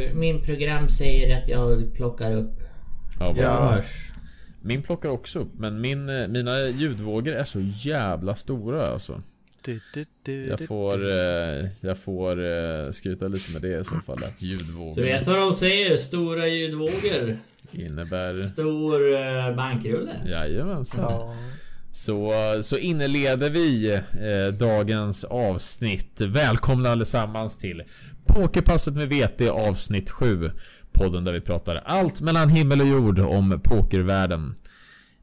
pro- min program säger att jag plockar upp. Ja, Ja. Min plockar också upp, men min, eh, mina ljudvågor är så jävla stora alltså. Du, du, du, Jag du, får, du. eh, jag får eh, skryta lite med det i så fall. Att Du ljudvågor vet vad de säger? Stora ljudvågor. innebär... Stor eh, bankrulle. Jajamensan. Ja. Så, så inleder vi eh, dagens avsnitt. Välkomna allesammans till Pokerpasset med VT avsnitt 7. Podden där vi pratar allt mellan himmel och jord om pokervärlden.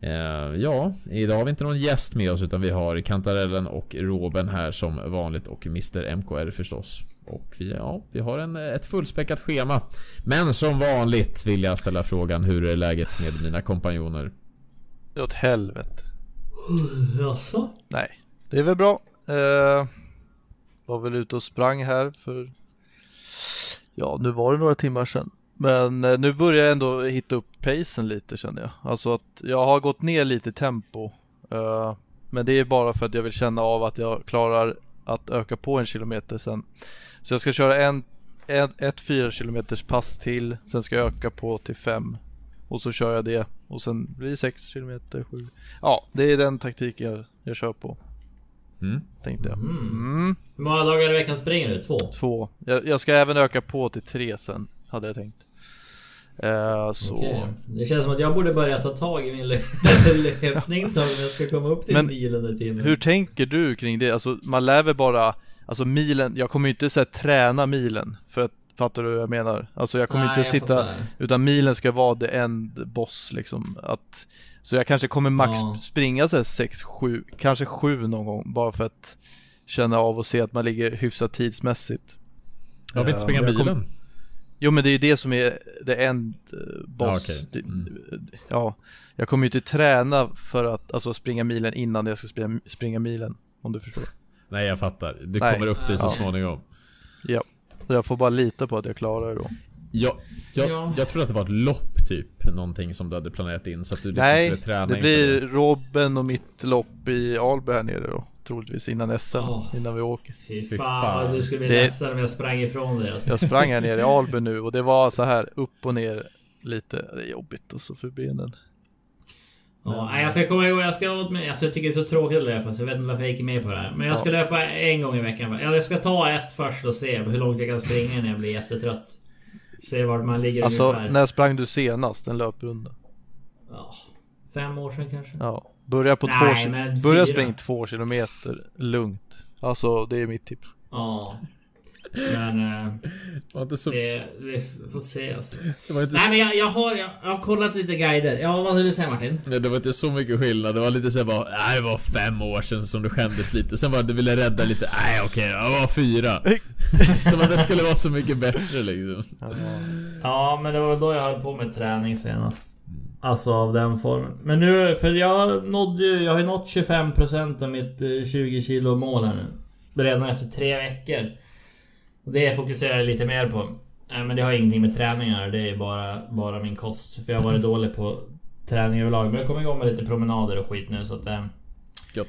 Eh, ja, idag har vi inte någon gäst med oss utan vi har Kantarellen och Roben här som vanligt och Mr MKR förstås. Och vi, ja, vi har en, ett fullspäckat schema. Men som vanligt vill jag ställa frågan hur är läget med mina kompanjoner? Det är åt helvete. Jaså? Nej, det är väl bra. Eh, var väl ute och sprang här för Ja, nu var det några timmar sedan. Men eh, nu börjar jag ändå hitta upp pacen lite känner jag. Alltså att jag har gått ner lite i tempo. Eh, men det är bara för att jag vill känna av att jag klarar att öka på en kilometer sen. Så jag ska köra en, en ett fyra kilometers pass till. Sen ska jag öka på till fem. Och så kör jag det. Och sen blir det sex kilometer, sju. Ja, det är den taktiken jag, jag kör på. Mm? Tänkte jag. Mm. Mm, Hur många dagar i veckan springer du? Två? två. Jag, jag ska även öka på till tre sen. Hade jag tänkt. Eh, så. Okej. Det känns som att jag borde börja ta tag i min lö- löpning snart om jag ska komma upp till Men milen i timmen. Hur tänker du kring det? Alltså man lär väl bara Alltså milen, jag kommer ju inte så här, träna milen för att Fattar du vad jag menar? Alltså jag kommer Nej, inte att jag sitta fattar. Utan milen ska vara the end boss liksom att Så jag kanske kommer max Ja. springa så här 6, 7, kanske 7 någon gång bara för att Känna av och se att man ligger hyfsat tidsmässigt Jag vill inte Eh, springa jag bilen. kom- Jo men det är ju det som är the end eh, boss Ja. Det- Mm. Ja Jag kommer ju inte träna för att alltså springa milen innan jag ska springa, springa milen Om du förstår Nej jag fattar. Det Nej. kommer upp dit så Ja. småningom. Ja, jag får bara lita på att jag klarar det då. Jag, jag, Ja. jag tror att det var ett lopp typ. Någonting som du hade planerat in så att du liksom Nej, skulle träna det blir Robben och mitt lopp i Alby här nere då. Troligtvis innan SM, Åh. innan vi åker. Fy Fy fan, fan. du skulle bli Det- ledsen om jag sprang ifrån dig alltså. Jag sprang här nere i Alby nu och det var så här upp och ner lite. Det är jobbigt alltså för benen. Ja, nej, jag ska komma ihåg, jag ska alltså, jag tycker det är så tråkigt att löpa så jag vet inte varför jag gick med på det här. Men jag ska Ja. löpa en gång i veckan. Ja, Jag ska ta ett först och se hur långt jag kan springa när jag blir jättetrött. Se vart man ligger Alltså ungefär. när sprang du senast en löprunda? Ja, fem år sedan kanske. Ja, börja på Nej, två Börja springa två kilometer lugnt. Alltså det är mitt tips. Ja. Men eh, Det var inte så... det, vi får se alltså. Det var inte, Nej men så, jag, jag, har, jag, jag har kollat lite guider. Ja vad vill du säga Martin? nej, det var inte så mycket skillnad. Det var lite såhär bara, nej det var fem år sedan som du skämdes lite. Sen var det du ville rädda lite, nej okej, det var fyra. Som att det skulle vara så mycket bättre liksom. Ja men det var då jag höll på med träning senast. Alltså av den formen. Men nu, för jag nådde ju, jag har ju nått 25% av mitt eh, 20 kilo mål här nu. Redan efter tre veckor. Och det fokuserar jag lite mer på. Nej men det har ingenting med träning att göra, det är bara, bara min kost. För jag har varit dålig på träning överlag. Men jag kommer igång med lite promenader och skit nu så att... eh, Gött.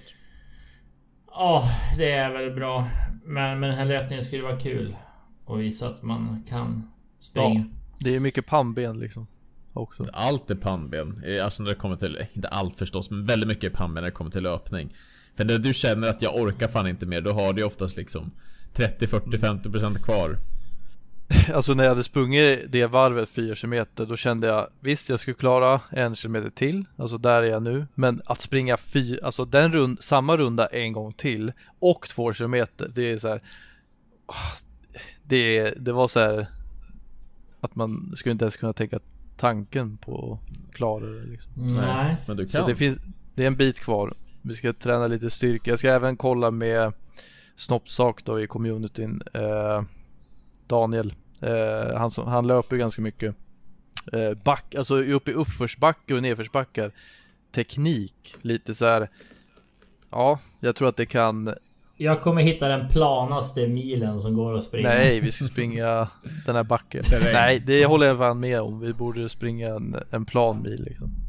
Ja, det är väl bra. Men, men den här löpningen skulle vara kul. Och visa att man kan springa. Det är mycket pannben liksom. Också. Allt är pannben. Eh, Alltså när det kommer till, inte allt förstås, men väldigt mycket är pannben när det kommer till löpning. För när du känner att jag orkar fan inte mer, då har du oftast liksom 30, 40, 50% kvar. Alltså när jag hade sprungit det varvet 4 km då kände jag visst jag skulle klara en kilometer till, alltså där är jag nu. Men att springa fy, alltså den rund, samma runda en gång till och två kilometer, det är så här. Det, det var så här att man skulle inte ens kunna tänka tanken på att klara det liksom. Nej. Men du Så kan. det finns, det är en bit kvar. Vi ska träna lite styrka. Jag ska även kolla med Snoppsak då i communityn. Eh, Daniel. Eh, han, som, han löper ganska mycket. Eh, back, alltså upp i uppförsbacke och nedförsbackar. Teknik, lite så här. Ja, jag tror att det kan. Jag kommer hitta den planaste milen som går att springa. Nej, vi ska springa den här backen. Nej, det håller jag fan med om. Vi borde springa en, en plan mil liksom.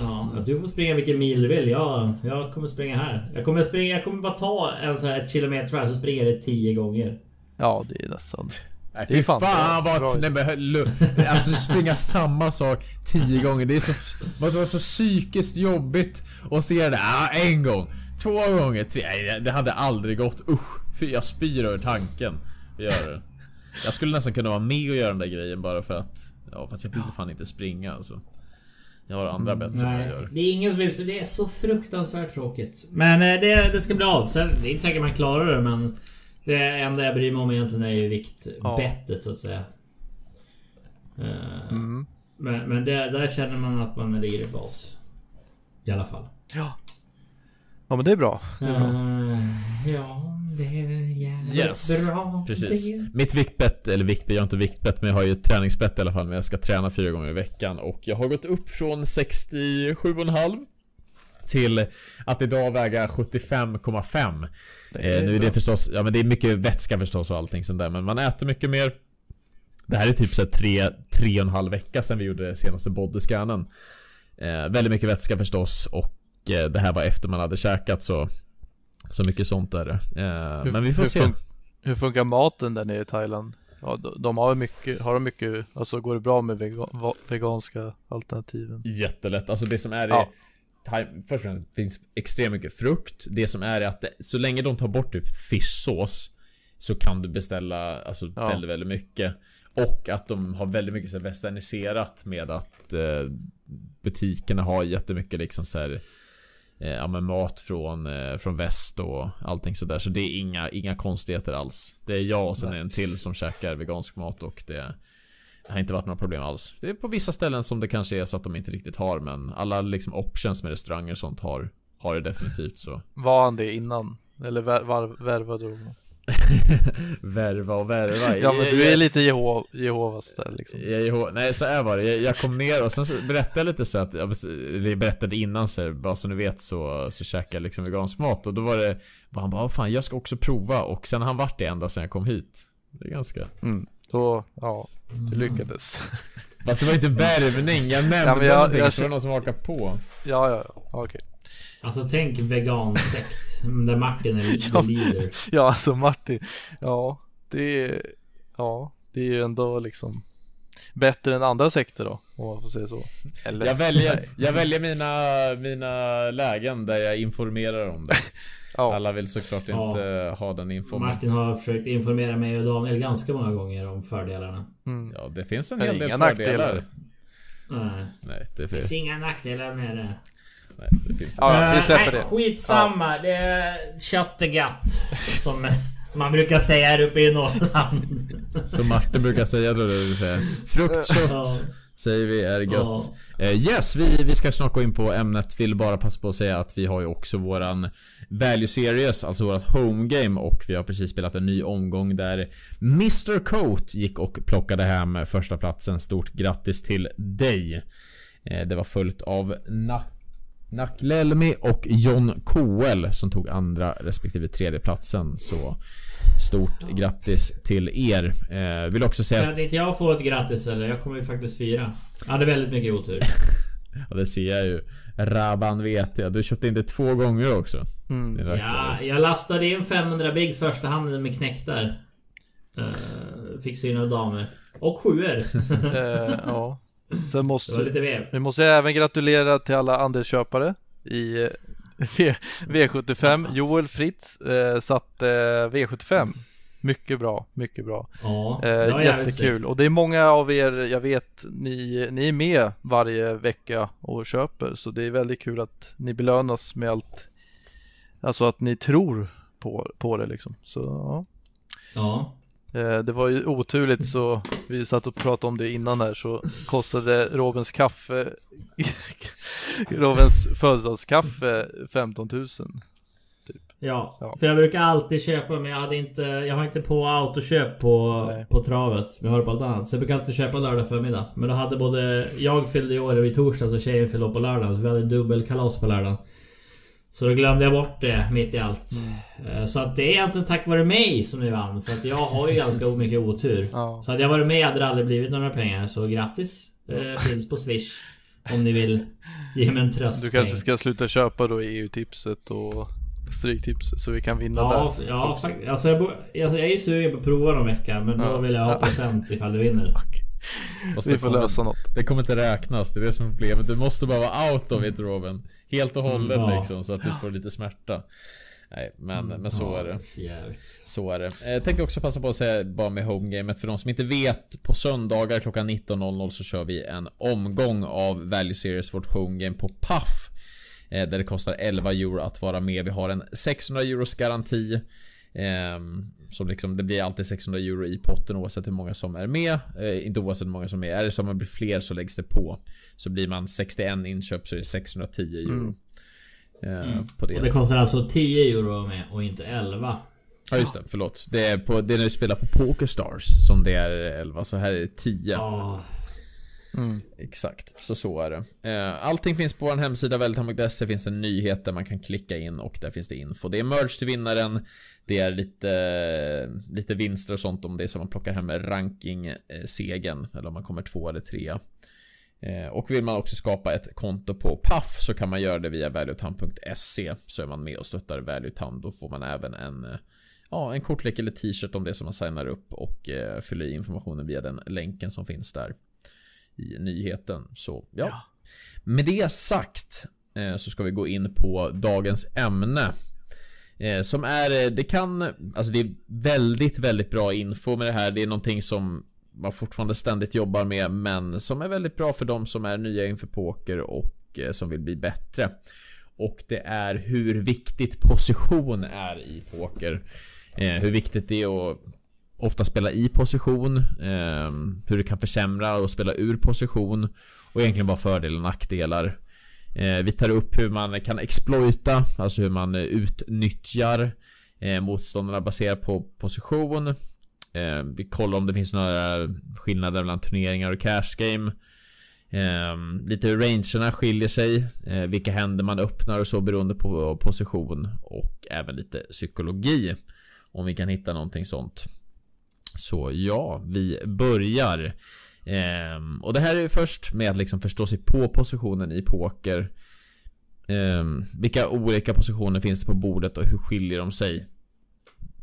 Ja, du får springa vilken mil du vill. Jag, jag kommer springa här. Jag kommer, springa, jag kommer bara ta en sån här ett kilometer här så springer det tio gånger. Ja, det är nästan. Nej Det är fan fan bra. vad... Nej, men, alltså springa samma sak tio gånger. Det är så... Måste vara så psykiskt jobbigt att se det. Ah, en gång. Två gånger. Tre. Nej, det- det hade aldrig gått. Usch. Fy, jag spyr över tanken. göra det. Jag skulle nästan kunna vara med och göra den där grejen bara för att... Ja fast jag vill fan inte springa alltså. Jag har andra bett som jag gör. det är ingen som vill spela. Det är så fruktansvärt tråkigt. Men eh, det, det ska bli av. Sen, det är inte säkert man klarar det men... Det enda jag bryr mig om egentligen är ju viktbettet så att säga. Eh, Mm. Men, men det, där känner man att man ligger i fas. I alla fall. Ja. Ja men det är bra. Det är bra. Eh, ja, det är jävligt Yes, bra. Precis. Det. Mitt viktbett, eller viktbett, jag har inte viktbett men jag har ju ett träningsbett i alla fall. Men jag ska träna fyra gånger i veckan och jag har gått upp från 67,5 till att idag väga 75,5. Det Eh, nu är det förstås, ja men det är mycket vätska förstås och allting sånt där men man äter mycket mer. Det här är typ så här tre, tre och en halv vecka sedan vi gjorde senaste bodyscannen. Eh, väldigt mycket vätska förstås och eh, det här var efter man hade käkat så Så mycket sånt är det. Eh, Hur- men vi får hur se. fun- Hur funkar maten där nere i Thailand? Ja, de, har mycket, har de mycket, alltså går det bra med vega, va, veganska alternativen? Jättelätt. Alltså det som är Ja. thai, Först och främst finns extremt mycket frukt. Det som är är att det, så länge de tar bort typ fischsås så kan du beställa alltså Ja. väldigt, väldigt mycket. Och att de har väldigt mycket så här westerniserat med att eh, butikerna har jättemycket liksom så här ja, men mat från, eh, från väst och allting sådär. Så det är inga, inga konstigheter alls. Det är jag och sen är det en till som käkar vegansk mat och det har inte varit några problem alls. Det är på vissa ställen som det kanske är så att de inte riktigt har men alla liksom options med restauranger och sånt har, har det definitivt så. Var han det innan? Eller vär, var, värvade du honom? Värva och värva. Ja men Jag- du är jag- lite Jeho, Jehovas där liksom. Jag, jag, nej så är var det. Jag, jag kom ner och sen så berättade jag lite så att, jag jag berättade innan så här, bara så ni vet så, så käkade jag liksom vegansk mat och då var det, var han bara "Vad fan jag ska också prova och sen har han varit det ända sen jag kom hit. Det är ganska... Mm. Då, ja, du lyckades. Fast det var inte värvning, jag nämnde Ja, men jag- någonting jag- så var det någon som hakade på. Ja, ja, ja, okej. Alltså tänk vegansekt. Där Martin är Ja. leader. Ja, alltså Martin, ja, det är, ja, det är ju ändå liksom bättre än andra sekter då, om man får säga så. Eller, Jag väljer, jag väljer mina, mina lägen där jag informerar om det. Ja, Alla vill såklart Ja. inte ha den infon. Martin har försökt informera mig och Daniel ganska många gånger om fördelarna. mm. Ja, det finns en hel del fördelar. nackdelar. Nej. Nej, det Det finns finns, inga nackdelar med det. Nej, det finns Ja, Eh, vi släpper nej, det. Skitsamma. Det är gött. Som man brukar säga här uppe i Norrland. Som Martin brukar säga då, det vill säga. Frukt, kött, Ja. säger vi är gött. Ja. Eh, yes, vi, vi ska snart gå in på ämnet. Vill bara passa på att säga att vi har ju också våran Value Series, alltså vårat home game och vi har precis spelat en ny omgång där Mr Coat gick och plockade hem första platsen. Stort grattis till dig. Eh, det var följt av Na Naklelmi och John Koel som tog andra respektive tredje platsen. Så stort grattis till er. Eh, vill också säga Kan inte jag få ett grattis eller? Jag kommer ju faktiskt fyra. Jag hade väldigt mycket otur. Ja det ser jag ju. Rabban vet jag. Du köpte in det två gånger också. Mm. Ja, jag lastade in 500 bigs första handen med knäcktar. Uh, fick syna damer. Och sjuor. Eh, ja. Sen måste, vi måste även gratulera till alla andelsköpare i eh, v, V75. Joel Fritz eh, satte V75. Mycket bra, mycket bra. Ja, Eh, jättekul. Och det är många av er, jag vet, ni, ni är med varje vecka och köper. Så det är väldigt kul att ni belönas med allt. Alltså att ni tror på, på det liksom. Så ja. Ja. Eh, Det var ju oturligt så vi satt och pratade om det innan här så kostade Rovens kaffe Rovens födelsedagskaffe 15 000 Ja, Ja. för jag brukar alltid köpa men jag hade inte... Jag har inte på autoköp på, Nej. på travet. Men jag har på allt annat. Så jag brukar alltid köpa lördag förmiddag. Men då hade både... Jag fyllde i år i torsdags och tjejen fyllde på lördagen. Så vi hade dubbelkalas på lördagen. Så då glömde jag bort det mitt i allt. Eh, Så att det är egentligen tack vare mig som ni vann. För att jag har ju ganska mycket otur. Ja. Så hade jag varit med hade det aldrig blivit några pengar. Så grattis. Det finns på Swish. Om ni vill ge mig en tröst. Du kanske ska sluta köpa då EU-tipset och Stryktips så vi kan vinna Ja, där. ja alltså jag, jag, jag är sugen på att prova någon vecka men då Ja. vill jag ha Ja. procent ifall du vinner. Fast Vi det får kommer- lösa något. Det kommer inte räknas, det är det som är problemet. Du måste bara vara out of it Robin. Helt och hållet Mm, ja. liksom, så att du får lite smärta. Nej, men, men så är det. jävligt. Så är det. Eh, Jag tänkte också passa på att säga bara med homegamet för de som inte vet. På söndagar klockan 19.00 så kör vi en omgång av Value Series, vårt homegame på Puff. Eh, Där det kostar 11 euro att vara med. Vi har en 600 euros garanti. Som liksom, det blir alltid 600 euro i potten oavsett hur många som är med. Eh, inte oavsett hur många som är. Är det så att man blir fler så läggs det på. Så blir man 61 inköp så är det 610 euro. eh, På det. Och det kostar alltså 10 euro att med och inte 11. Ja just det, förlåt. Det är, på, det är när du spelar på Pokerstars som det är 11, så här är det 10. Ja. Mm. Exakt, så så är det. Eh, Allting finns på vår hemsida väldigt.se finns det nyheter man kan klicka in och där finns det info. Det är merch till vinnaren. Det är lite, lite vinster och sånt om det är så man plockar hem ranking-segern eller om man kommer två eller trea. Eh, och vill man också skapa ett konto på Paf så kan man göra det via valuetown.se så är man med och stöttar Valuetown. Då får man även en eh, Ja, en kortlek eller t-shirt om det som man signar upp och eh, fyller i informationen via den länken som finns där i nyheten. Så ja. Ja. Med det sagt eh, så ska vi gå in på dagens ämne. Eh, som är, eh, det kan, alltså det är väldigt, väldigt bra info med det här. Det är någonting som man fortfarande ständigt jobbar med men som är väldigt bra för de som är nya inför poker och som vill bli bättre. Och det är hur viktigt position är i poker. Hur viktigt det är att ofta spela i position, eh, hur det kan försämra och spela ur position och egentligen bara fördelar och nackdelar. Eh, vi tar upp hur man kan exploita, alltså hur man utnyttjar eh, motståndarna baserat på position. Eh, vi kollar om det finns några skillnader mellan turneringar och cash game. Eh, lite hur rangerna skiljer sig, eh, vilka händer man öppnar och så beroende på position och även lite psykologi. Om vi kan hitta någonting sånt. Så ja, vi börjar. Ehm, och det här är först med att liksom förstå sig på positionen i poker. Ehm, vilka olika positioner finns det på bordet och hur skiljer de sig?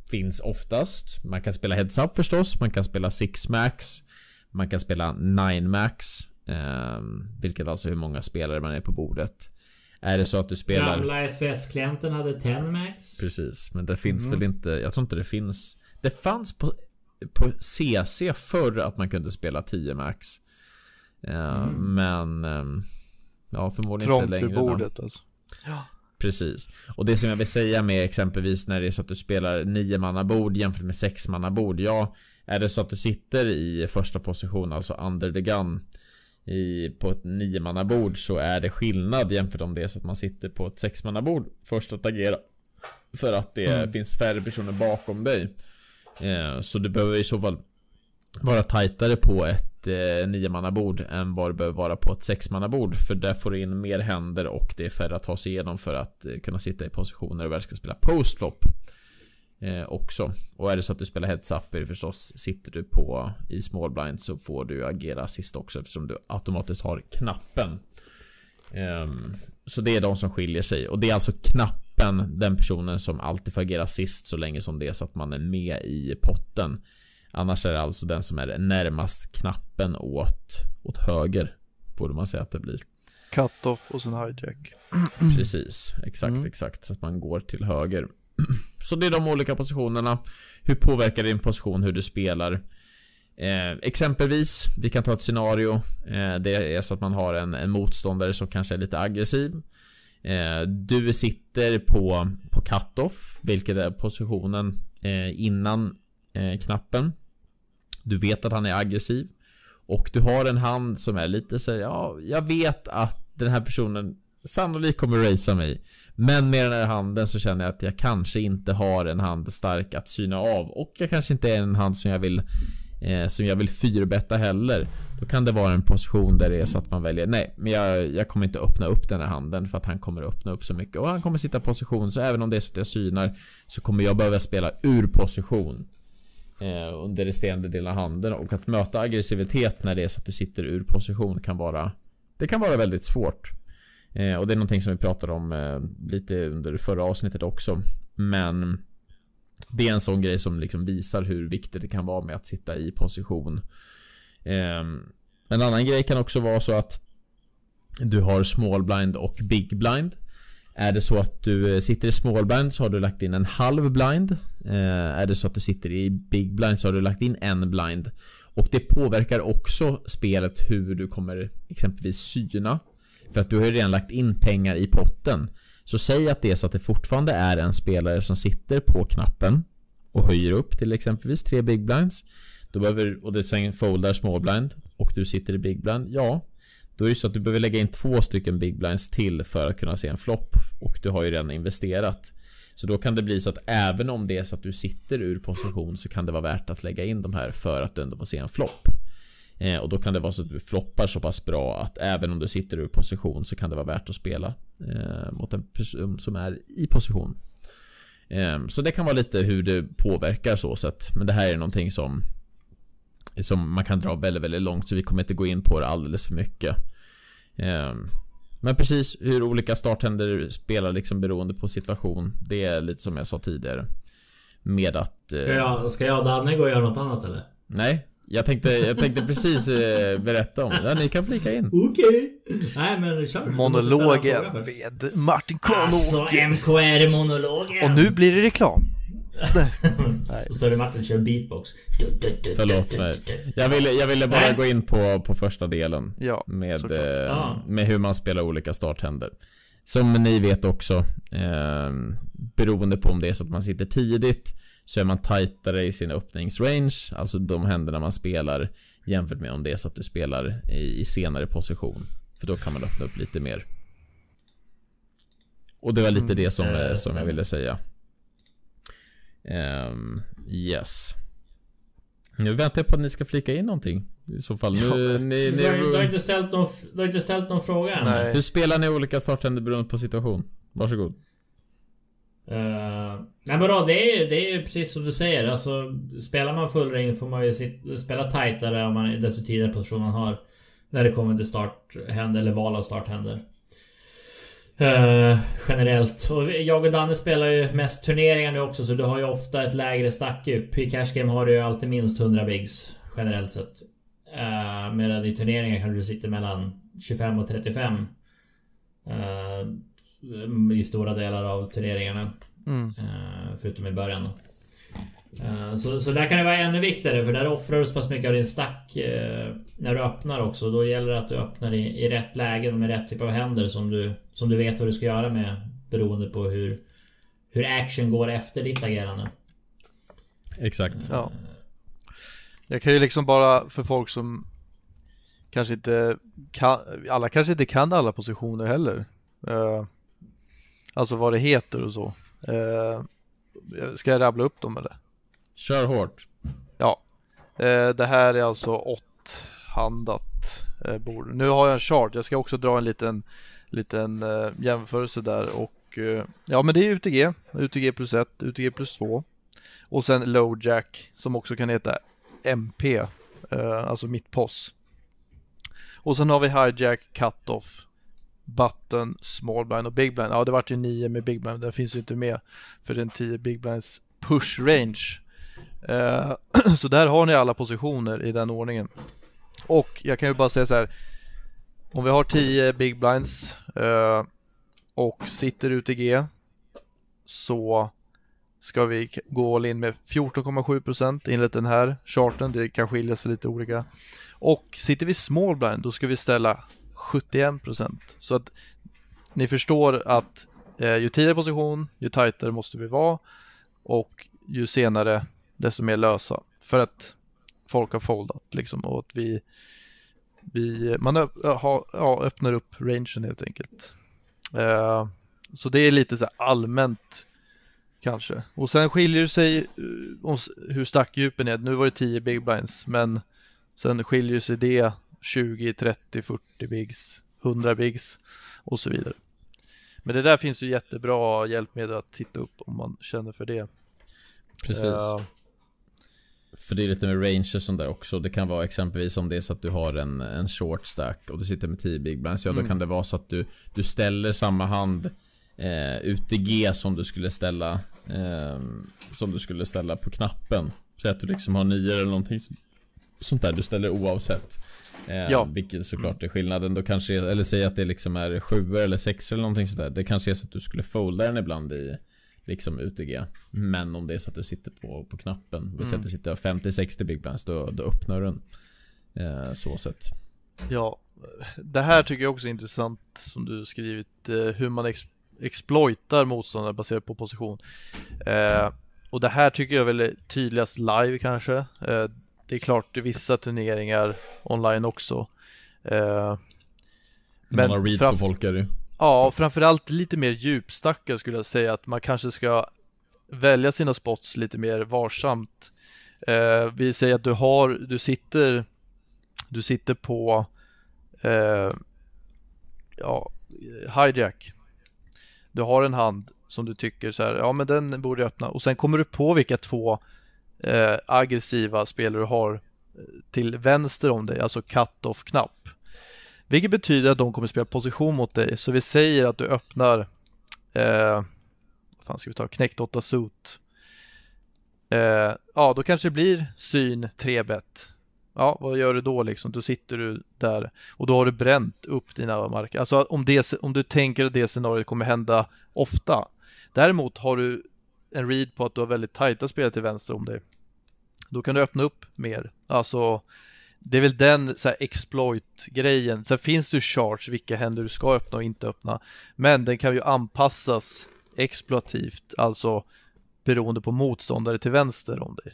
Finns oftast. Man kan spela heads up förstås. Man kan spela 6 max. Man kan spela 9 max. ehm, vilket alltså hur många spelare man är på bordet. Är det så att du spelar... Gamla SVS-klienten hade 10 max. Precis, men det finns Mm. väl inte, jag tror inte det finns Det fanns på, på CC förr att man kunde spela 10 max Eh, Mm. Men ehm, Ja förmodligen Trångt inte längre då. bordet alltså. Ja. Precis Och det som jag vill säga med exempelvis när det är så att du spelar 9 manna bord jämfört med 6 manna bord Ja Är det så att du sitter i första position, alltså under the gun i, på ett 9 manna bord så är det skillnad jämfört om det är så att man sitter på ett 6 manna bord först att agera för att det Mm. finns färre personer bakom dig. Eh, så du behöver i så fall vara tajtare på ett eh, niomannabord än vad du behöver vara på ett sexmannabord. För där får du in mer händer och det är färre att ta sig igenom för att eh, kunna sitta i positioner och väl ska spela postflop. Eh, också. Och är det så att du spelar heads up är det förstås Sitter du på i small blind så får du agera sist också eftersom du automatiskt har knappen. Ehm, så det är de som skiljer sig och det är alltså knappen den personen som alltid får agera sist så länge som det är så att man är med i potten. Annars är det alltså den som är närmast knappen åt, åt höger. Borde man säga att det blir. Cut-off och sen hijack. Precis, exakt, Mm. exakt. Så att man går till höger. Så det är de olika positionerna. Hur påverkar din position hur du spelar? Eh, exempelvis, vi kan ta ett scenario. Eh, det är så att man har en, en motståndare som kanske är lite aggressiv. Eh, du sitter på, på cut-off, vilket är positionen eh, innan eh, knappen. Du vet att han är aggressiv. Och du har en hand som är lite så ja, jag vet att den här personen sannolikt kommer racea mig. Men med den här handen så känner jag att jag kanske inte har en hand stark att syna av. Och jag kanske inte är en hand som jag vill eh, som jag vill fyrbetta heller. Då kan det vara en position där det är så att man väljer nej, men jag, jag kommer inte öppna upp den här handen för att han kommer öppna upp så mycket. Och han kommer sitta i position så även om det är så att jag synar så kommer jag behöva spela ur position. Eh, under resterande delen av handen och att möta aggressivitet när det är så att du sitter ur position kan vara Det kan vara väldigt svårt Eh, och det är någonting som vi pratade om eh, lite under förra avsnittet också. Men det är en sån grej som liksom visar hur viktigt det kan vara med att sitta i position. Ehm, en annan grej kan också vara så att du har small blind och big blind. Är det så att du eh, sitter i small blind så har du lagt in en halv blind. Eh, är det så att du sitter i big blind så har du lagt in en blind. Och det påverkar också spelet hur du kommer exempelvis syna. För att du har ju redan lagt in pengar i potten. Så säg att det är så att det fortfarande är en spelare som sitter på knappen och höjer upp till exempelvis tre big blinds. Då behöver, och det sen foldar small blind och du sitter i big blind. Ja, då är det så att du behöver lägga in två stycken big blinds till för att kunna se en flopp. Och du har ju redan investerat. Så då kan det bli så att även om det är så att du sitter ur position så kan det vara värt att lägga in de här för att du ändå får se en flopp. Eh, och då kan det vara så att du floppar så pass bra att även om du sitter ur position så kan det vara värt att spela eh, mot en person som är i position. Eh, så det kan vara lite hur det påverkar så sätt. Men det här är någonting som som man kan dra väldigt, väldigt långt så vi kommer inte gå in på det alldeles för mycket. Ehm, men precis hur olika starthänder spelar liksom beroende på situation. Det är lite som jag sa tidigare. Med att... Ska jag, ska jag och Danne gå och göra något annat eller? Nej, jag tänkte, jag tänkte precis eh, berätta om det. Ja, ni kan flika in. Okej. Nej men kör. Monologen med Martin Karlåker. Alltså MKR-monologen. Och nu blir det reklam. Så står det Martin kör beatbox. Förlåt mig. Jag ville, jag ville bara Nej. gå in på, på första delen. Ja, med, eh, med hur man spelar olika starthänder. Som ni vet också, eh, beroende på om det är så att man sitter tidigt så är man tajtare i sin öppningsrange, alltså de händerna man spelar jämfört med om det är så att du spelar i, i senare position. För då kan man öppna upp lite mer. Och det var lite det som, eh, eh, som jag ville säga. Ehm, yes. Nu väntar jag på att ni ska flika in någonting. I så fall. Nu, ni, Du har, du, har ni, inte ställt någon, du har inte ställt någon fråga än. Nej. hur spelar ni olika starthänder beroende på situation? Varsågod. Uh, nej men då, det är, det är precis som du säger. Alltså, spelar man full ring får man ju sit, spela tajtare om man, desto tidigare position man har. När det kommer till starthänder eller val av starthänder. Uh, eh, generellt. Och jag och Danne spelar ju mest turneringar nu också så du har ju ofta ett lägre stackdjup. I cash game har du ju alltid minst 100 bigs. Generellt sett. Uh, medan i turneringar kanske du sitter mellan 25 och 35. Uh, i stora delar av turneringarna. Mm. Eh, Förutom i början då. Eh, Så, så där kan det vara ännu viktigare för där offrar du så pass mycket av din stack eh, när du öppnar också. Då gäller det att du öppnar i, i rätt lägen med rätt typ av händer som du, som du vet vad du ska göra med. Beroende på hur, hur action går efter ditt agerande. Exakt. Ja. Jag kan ju liksom bara för folk som kanske inte kan, alla kanske inte kan alla positioner heller. Alltså vad det heter och så. Eh, ska jag rabbla upp dem eller? Kör hårt. Ja. Eh, det här är alltså åtthandat eh, bord. Nu har jag en chart. Jag ska också dra en liten, liten eh, jämförelse där och eh, ja men det är UTG. UTG plus 1, UTG plus 2 och sen low jack som också kan heta MP, eh, alltså mittposs. Och sen har vi hijack, cut-off, button, small blind och big blind. Ja, det vart ju 9 med big blind. Den finns ju inte med för den 10 big blinds push range. Eh, så där har ni alla positioner i den ordningen. Och jag kan ju bara säga så här. Om vi har 10 big blinds eh, och sitter ute i G. så ska vi gå all in med 14,7% enligt den här charten. Det kan skilja sig lite olika. Och sitter vi small blind då ska vi ställa 71 procent. Så att ni förstår att eh, ju tidigare position, ju tajtare måste vi vara och ju senare desto mer lösa. För att folk har foldat liksom och att vi, vi man öpp, ha, ja, öppnar upp rangen helt enkelt. Eh, så det är lite så här allmänt kanske. Och sen skiljer det sig eh, hur stackdjupen är. Nu var det 10 big blinds men sen skiljer sig det 20, 30, 40 bigs, 100 bigs och så vidare. Men det där finns ju jättebra hjälpmedel att titta upp om man känner för det. Precis. Eh, för det är lite med range och sånt där också. Det kan vara exempelvis om det är så att du har en, en short stack och du sitter med 10 big blinds. Ja, då kan det vara så att du, du ställer samma hand eh, ut i G som du skulle ställa eh, Som du skulle ställa på knappen. Säg att du liksom har 9 eller någonting som, sånt där du ställer oavsett. Eh, Ja. Vilket såklart är skillnaden. Då kanske, eller säg att det liksom är 7 eller 6 eller någonting sådär. Det kanske är så att du skulle folda den ibland i liksom UTG. Men om det är så att du sitter på, på knappen. Säger att du sitter 50-60 big blinds. Då, då öppnar du den. Eh, så sett. Ja, det här tycker jag också är intressant som du skrivit, eh, hur man ex exploitar motståndare baserat på position. Eh, och det här tycker jag väl är tydligast live kanske. Eh, det är klart vissa turneringar online också. Eh, Men reads på folk är det. Ja, och framförallt lite mer djupstackar skulle jag säga att man kanske ska välja sina spots lite mer varsamt. Eh, vi säger att du har, du sitter, du sitter på eh, ja, hijack. Du har en hand som du tycker så här, ja men den borde jag öppna och sen kommer du på vilka två eh, aggressiva spelare du har eh, till vänster om dig, alltså cut-off-knapp. Vilket betyder att de kommer spela position mot dig. Så vi säger att du öppnar eh, vad fan ska vi ta? Knäckt 8 suit. Eh, ja, då kanske det blir syn 3 bet. Ja, vad gör du då liksom? Då sitter du där och då har du bränt upp dina marker. Alltså om, det, om du tänker att det scenariot kommer hända ofta. Däremot har du en read på att du har väldigt tajta spelare till vänster om dig. Då kan du öppna upp mer. Alltså det är väl den så exploit-grejen. Sen finns det ju charge vilka händer du ska öppna och inte öppna. Men den kan ju anpassas exploativt, alltså beroende på motståndare till vänster om dig.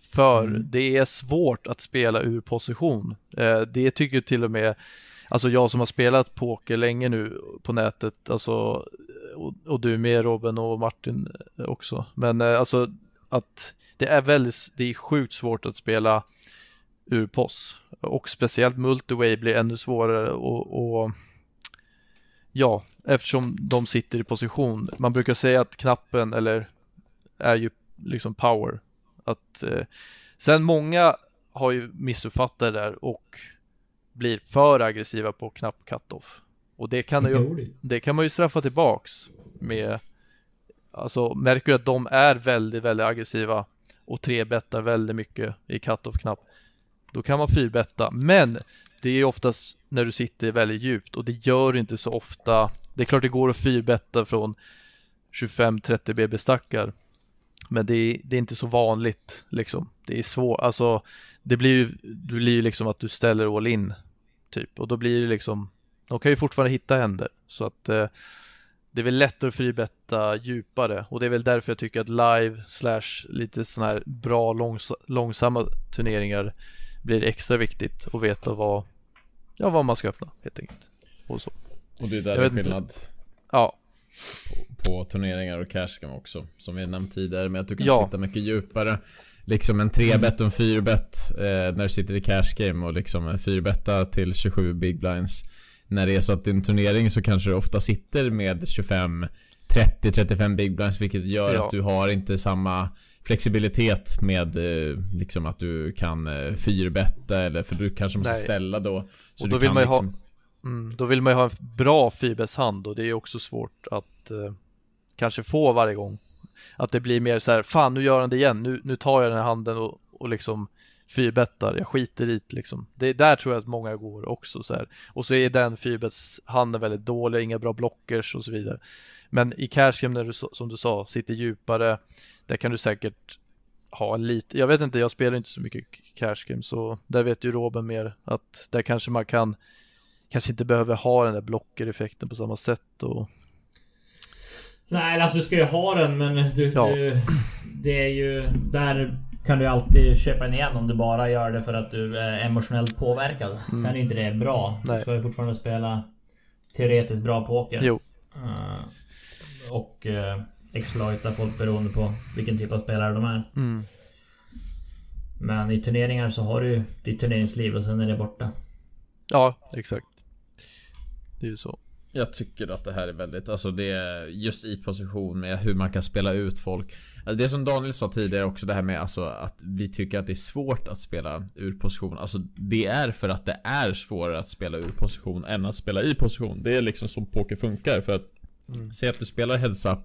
För Mm. det är svårt att spela ur position. Eh, det tycker till och med, alltså jag som har spelat poker länge nu på nätet, alltså och, och du med Robin och Martin eh, också. Men eh, alltså att det är väldigt, det är sjukt svårt att spela ur POS. Och speciellt multiway blir ännu svårare och, och ja, eftersom de sitter i position. Man brukar säga att knappen eller är ju liksom power. Att, eh, sen många har ju missuppfattat det där och blir för aggressiva på knapp cut-off. Och det kan, ju, det- kan man ju straffa tillbaks med Alltså märker du att de är väldigt, väldigt aggressiva och trebettar väldigt mycket i cut-off-knapp Då kan man fyrbetta. Men det är ju oftast när du sitter väldigt djupt och det gör inte så ofta. Det är klart det går att fyrbetta från 25-30 BB-stackar Men det är, det är inte så vanligt liksom. Det är svårt, alltså Det blir ju, det blir ju liksom att du ställer all in Typ. Och då blir det liksom De kan ju fortfarande hitta händer så att eh, det är väl lättare att fribetta djupare och det är väl därför jag tycker att live slash lite sådana här bra långs långsamma turneringar blir extra viktigt att veta vad, ja, vad man ska öppna helt enkelt. Och så. Och det är där det är inte. skillnad Ja, på turneringar och cashgame också. Som vi nämnt tidigare med att du kan Ja. sitta mycket djupare. Liksom en 3-bet och en 4-bet eh, när du sitter i cashgame och liksom en 4-betta till 27 big blinds. När det är så att i en turnering så kanske du ofta sitter med 25 30-35 big blinds vilket gör Ja. att du har inte samma flexibilitet med eh, liksom att du kan eh, fyrbetta eller för du kanske måste Nej. ställa då. Så Och då vill man ju ha- liksom, mm, då vill man ju ha en bra fibershand och det är också svårt att eh, kanske få varje gång. Att det blir mer så här, fan nu gör han det igen, nu, nu tar jag den här handen och, och liksom fyrbettar, jag skiter i det liksom. Det är där tror jag att många går också så här. Och så är den fyrbetshanden väldigt dålig, inga bra blockers och så vidare. Men i cashgame när du som du sa sitter djupare, där kan du säkert ha lite, jag vet inte, jag spelar inte så mycket cashgame så där vet ju Robin mer att där kanske man kan kanske inte behöver ha den där blockereffekten på samma sätt och Nej, alltså du ska ju ha den men du, Ja. du... Det är ju... Där kan du alltid köpa den igen om du bara gör det för att du är emotionellt påverkad. Sen är inte det bra. Mm. Nej. Du ska ju fortfarande spela teoretiskt bra poker. jo, Eh, och uh, exploita folk beroende på vilken typ av spelare de är. mm, Men i turneringar så har du ju ditt turneringsliv och sen är det borta. ja exakt. Det är ju så. Jag tycker att det här är väldigt, alltså det är just i position med hur man kan spela ut folk. Alltså det som Daniel sa tidigare också det här med alltså att vi tycker att det är svårt att spela ur position. Alltså det är för att det är svårare att spela ur position än att spela i position. Det är liksom så poker funkar för att mm. säg att du spelar heads up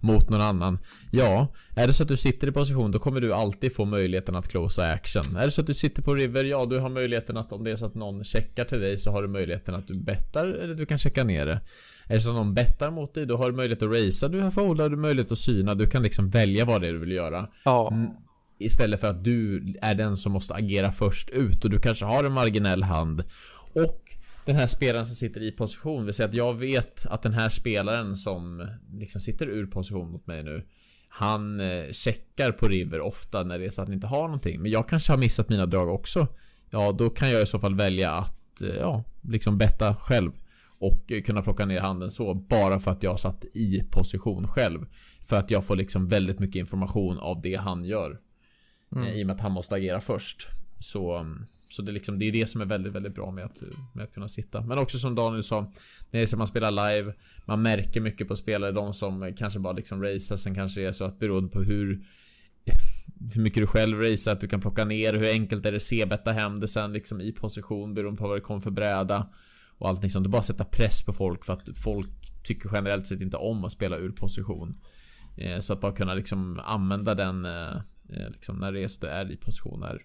mot någon annan. Ja, är det så att du sitter i position då kommer du alltid få möjligheten att closa action. Är det så att du sitter på river, ja du har möjligheten att om det är så att någon checkar till dig så har du möjligheten att du bettar eller du kan checka ner det. Är det så att någon bettar mot dig då har du möjlighet att racea, du har foldar, du har möjlighet att syna, du kan liksom välja vad det är du vill göra. Ja. Mm, istället för att du är den som måste agera först ut och du kanske har en marginell hand. Och den här spelaren som sitter i position. Vill säga att jag vet att den här spelaren som liksom sitter ur position mot mig nu. Han eh, checkar på river ofta när det är så att han inte har någonting. Men jag kanske har missat mina drag också. Ja, då kan jag i så fall välja att eh, ja, liksom betta själv. Och kunna plocka ner handen så. Bara för att jag satt i position själv. För att jag får liksom väldigt mycket information av det han gör. Mm. I och med att han måste agera först. Så mm, så det är, liksom, det är det som är väldigt, väldigt bra med att, med att kunna sitta. Men också som Daniel sa, när man spelar live, man märker mycket på spelare, de som kanske bara liksom racear, sen kanske det är så att beroende på hur hur mycket du själv racear, att du kan plocka ner, hur enkelt är det att c-betta hem det sen liksom i position beroende på vad det kommer för bräda. Och allt liksom, det är bara att sätta press på folk för att folk tycker generellt sett inte om att spela ur position. Eh, så att bara kunna liksom använda den eh, eh liksom när det är så du är i position är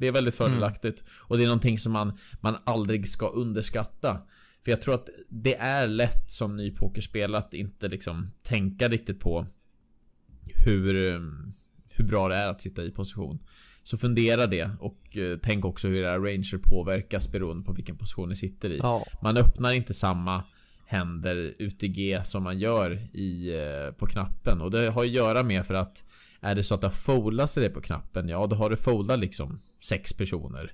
det är väldigt mm. fördelaktigt. Mm. Och det är någonting som man, man aldrig ska underskatta. För jag tror att det är lätt som ny pokerspelare att inte liksom tänka riktigt på hur, hur bra det är att sitta i position. Så fundera det och eh, tänk också hur era ranger påverkas beroende på vilken position ni sitter i. Ja. Man öppnar inte samma händer UTG som man gör i, eh, på knappen och det har att göra med för att är det så att det foldat sig på knappen, ja då har du foldat liksom sex personer.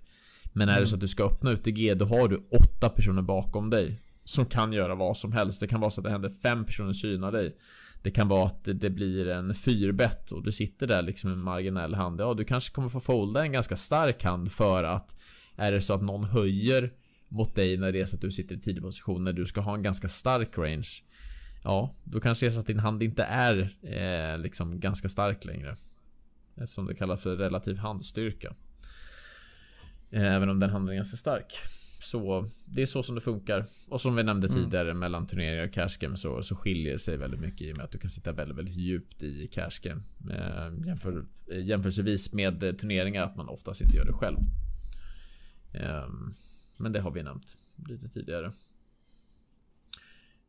Men är det så att du ska öppna UTG, då har du åtta personer bakom dig. Som kan göra vad som helst. Det kan vara så att det händer fem personer synar dig. Det kan vara att det blir en fyrbett och du sitter där liksom med en marginell hand. Ja, du kanske kommer få folda en ganska stark hand för att är det så att någon höjer mot dig när det är så att du sitter i tidig position när du ska ha en ganska stark range. Ja, då kanske det är så att din hand inte är eh, liksom ganska stark längre. Eftersom det kallas för relativ handstyrka. Eh, även om den handen är ganska stark. Så det är så som det funkar. Och som vi nämnde mm. tidigare mellan turneringar och cashgame så, så skiljer det sig väldigt mycket i och med att du kan sitta väldigt, väldigt djupt i cashgame. Eh, jämför, eh, jämförelsevis med turneringar att man oftast inte gör det själv. Eh, men det har vi nämnt lite tidigare.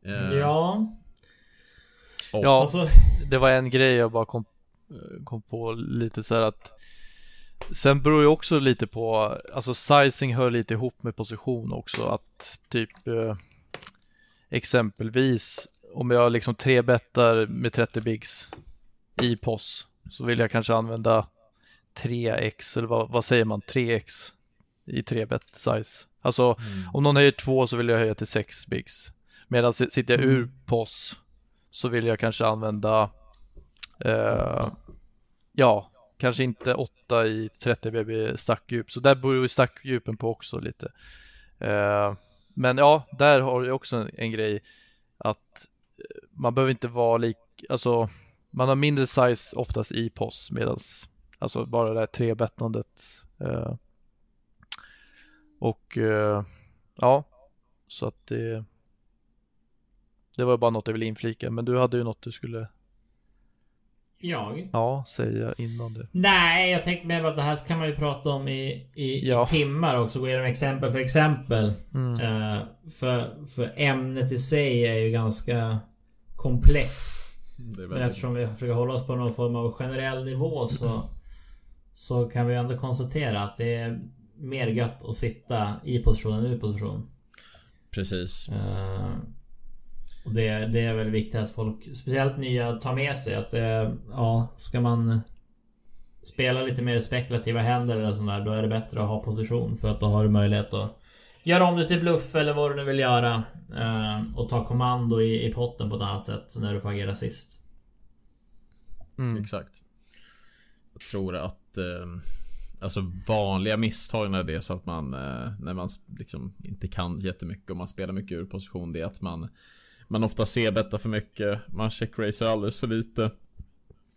Eh, ja. Ja, alltså... det var en grej jag bara kom, kom på lite så att Sen beror ju också lite på, alltså sizing hör lite ihop med position också att typ eh, exempelvis om jag liksom tre bettar med 30 bigs i POS så vill jag kanske använda 3x eller vad, vad säger man 3x i 3 bet size. Alltså mm. om någon höjer 2 så vill jag höja till 6 bigs. Medan sitter jag ur mm. POS så vill jag kanske använda eh, ja kanske inte 8 i 30 BB stackdjup så där beror ju stackdjupen på också lite. Eh, men ja, där har jag också en, en, grej att eh, man behöver inte vara lik, alltså man har mindre size oftast i POS medans alltså bara det här trebettandet eh, och eh, ja, så att det det var bara något jag ville inflika men du hade ju något du skulle jag? Ja, säger jag innan det. Nej, jag tänkte mer att det här kan man ju prata om i, i, ja. i timmar också. Gå igenom exempel för exempel. Mm. Uh, för, för ämnet i sig är ju ganska komplext. Men eftersom vi försöker hålla oss på någon form av generell nivå så, så kan vi ändå konstatera att det är mer gött att sitta i position än ur position. Precis. Uh, och det, det är väl viktigt att folk, speciellt nya, tar med sig att eh, ja, ska man spela lite mer spekulativa händer eller sådär då är det bättre att ha position för att då har du möjlighet att göra om det till bluff eller vad du nu vill göra. Eh, och ta kommando i, i potten på ett annat sätt när du får agera sist. Mm. Exakt. Jag tror att... Eh, alltså vanliga misstag när det är så att man eh, när man liksom inte kan jättemycket och man spelar mycket ur position det är att man man ofta ser betta för mycket, man checkracer alldeles för lite.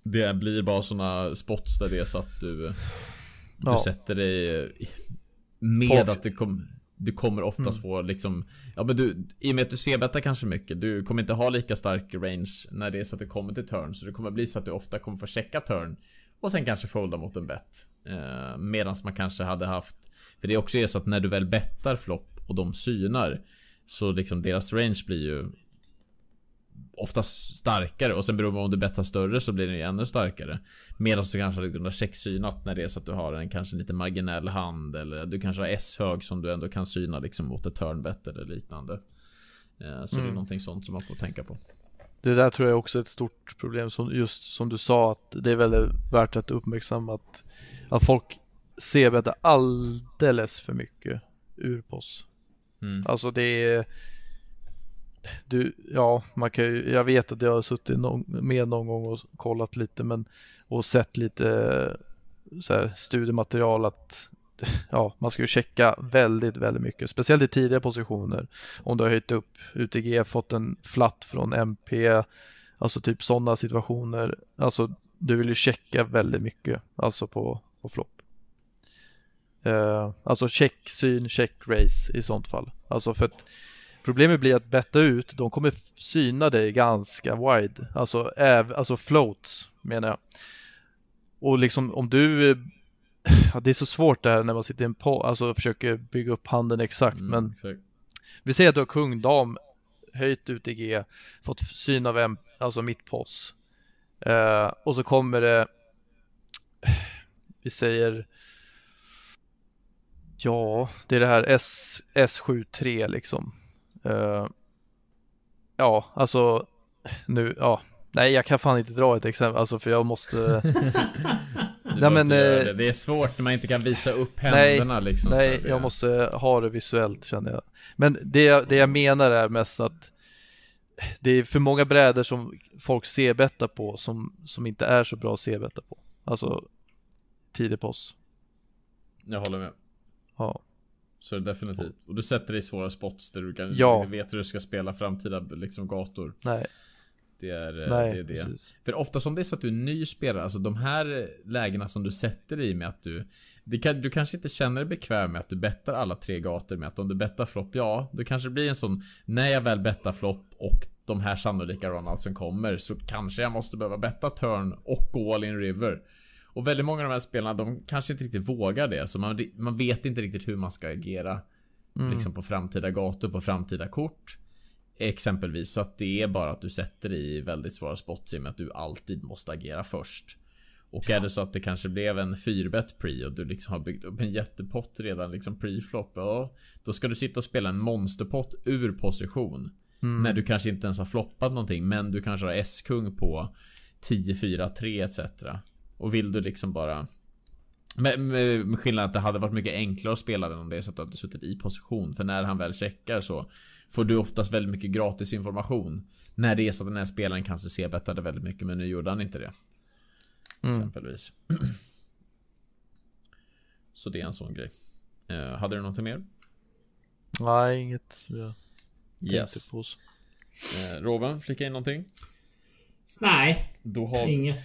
Det blir bara såna spots där det är så att du Du Ja. sätter dig med Folk- att det kom, du kommer oftast Mm. få liksom Ja men du, i och med att du ser betta kanske mycket Du kommer inte ha lika stark range när det är så att du kommer till turn Så det kommer bli så att du ofta kommer få checka turn Och sen kanske folda mot en bet eh, Medan man kanske hade haft För det är också är så att när du väl bettar flopp och de synar Så liksom deras range blir ju Oftast starkare och sen beroende på om du bettar större så blir den ju ännu starkare Medan du kanske hade kunnat checksynat när det är så att du har en kanske lite marginell hand eller du kanske har S-hög som du ändå kan syna liksom mot ett turnbet eller liknande. Eh, Så det är Mm. någonting sånt som man får tänka på. Det där tror jag också är ett stort problem som just som du sa att det är väldigt värt att uppmärksamma att, att folk ser betta alldeles för mycket ur POS. Mm. Alltså det är du, ja, man kan ju, jag vet att jag har suttit någon, med någon gång och kollat lite men och sett lite eh, så här, studiematerial att ja, man ska ju checka väldigt, väldigt mycket, speciellt i tidiga positioner. Om du har höjt upp UTG, fått en flatt från MP, alltså typ sådana situationer. Alltså du vill ju checka väldigt mycket, alltså på, på flopp. Eh, alltså check, syn, check, race i sånt fall. Alltså för att Problemet blir att betta ut, de kommer syna dig ganska wide. Alltså, äv, alltså floats menar jag. Och liksom om du... eh, Ja, det är så svårt det här när man sitter i en på, alltså försöker bygga upp handen exakt. Mm, Men exakt. vi säger att du har kung, dam, höjt UTG, fått syn av en, alltså mitt pos. Eh, och så kommer det, vi säger, ja, det är det här S, S73 liksom. Eh, ja, alltså, nu, ja, nej jag kan fan inte dra ett exempel, alltså för jag måste, Nej, men, eh, det. det är svårt när man inte kan visa upp nej, händerna liksom. Nej, här, det- jag måste ha det visuellt känner jag. Men det, jag- det jag menar är mest att det är för många brädor som folk C-bettar på som, som inte är så bra att C-betta på. Alltså tidig pos. Jag håller med. Ja. Så är det definitivt. Och du sätter dig i svåra spots där du kan, Ja. vet hur du ska spela framtida liksom, gator. Nej, Det är eh, nej, det. Är det. precis. För ofta som det är så att du är ny spelare, alltså de här lägena som du sätter dig i med att du kan, Du kanske inte känner dig bekväm med att du bettar alla tre gator med att om du bettar flopp, ja, då kanske det blir en sån När jag väl bettar flopp och de här sannolika runoutsen kommer så kanske jag måste behöva betta turn och gå all in river. Och väldigt många av de här spelarna, de kanske inte riktigt vågar det, så man, man vet inte riktigt hur man ska agera Mm. liksom på framtida gator, på framtida kort. Exempelvis så att det är bara att du sätter dig i väldigt svåra spots i och med att du alltid måste agera först. Och är det så att det kanske blev en 4-bet pre och du liksom har byggt upp en jättepott redan liksom pre-flop, ja, Då ska du sitta och spela en monsterpott ur position. Mm. När du kanske inte ens har floppat någonting men du kanske har S-kung på 10, 4, 3 etc. Och vill du liksom bara med, med, med skillnaden att det hade varit mycket enklare att spela den om det är så att du hade suttit i position. För när han väl checkar så får du oftast väldigt mycket gratis information. När det är så att den här spelaren kanske C-bettade väldigt mycket men nu gjorde han inte det. Mm. Exempelvis. Så det är en sån grej. Eh, hade du någonting mer? Nej, inget som jag Yes. på. Eh, Robin, flika in någonting? Nej, Då har inget.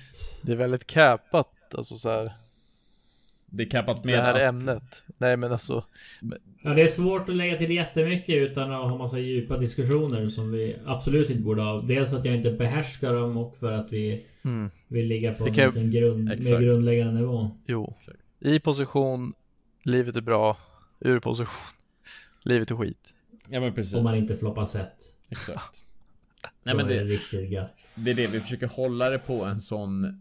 Det är väldigt capat, alltså så här, det är det med här att- ämnet. Nej men alltså, Ja, det är svårt att lägga till jättemycket utan att ha massa djupa diskussioner som vi absolut inte borde ha. Dels för att jag inte behärskar dem och för att vi mm, vill ligga på Det en kan- liten grund, Exakt. mer grundläggande nivå. jo. Exakt. I position, livet är bra. Ur position, livet är skit. Ja men precis. Om man inte floppar set. Exakt. Nej, men är det det, riktigt gött. det är det, vi försöker hålla det på en sån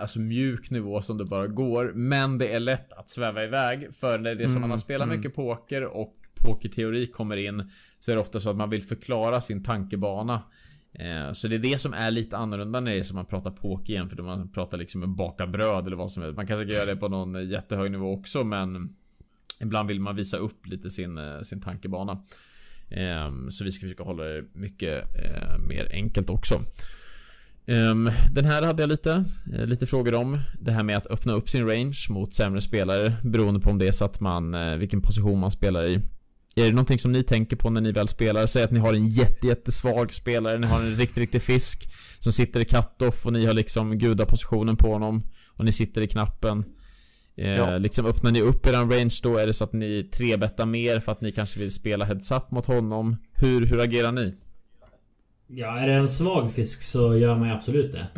Alltså mjuk nivå som det bara går. Men det är lätt att sväva iväg. För när det är som man har Mm, spelat mm. mycket poker och pokerteori kommer in. Så är det ofta så att man vill förklara sin tankebana. Eh, Så det är det som är lite annorlunda när det är som man pratar poker igen. För då man pratar liksom om baka bröd eller vad som helst. Man kanske kan göra det på någon jättehög nivå också men Ibland vill man visa upp lite sin, eh, sin tankebana. Ehm, Så vi ska försöka hålla det mycket eh, mer enkelt också. Ehm, den här hade jag lite, eh, lite frågor om. Det här med att öppna upp sin range mot sämre spelare beroende på om det är så att man, eh, vilken position man spelar i. Är det någonting som ni tänker på när ni väl spelar? Säg att ni har en jätte, jättesvag spelare, ni har en riktig, riktig fisk som sitter i cut-off och ni har liksom gudapositionen på honom och ni sitter i knappen. Eh, Ja. Liksom öppnar ni upp eran range då? Är det så att ni trebettar mer för att ni kanske vill spela heads-up mot honom? Hur, hur agerar ni? Ja, är det en svag fisk så gör man ju absolut det.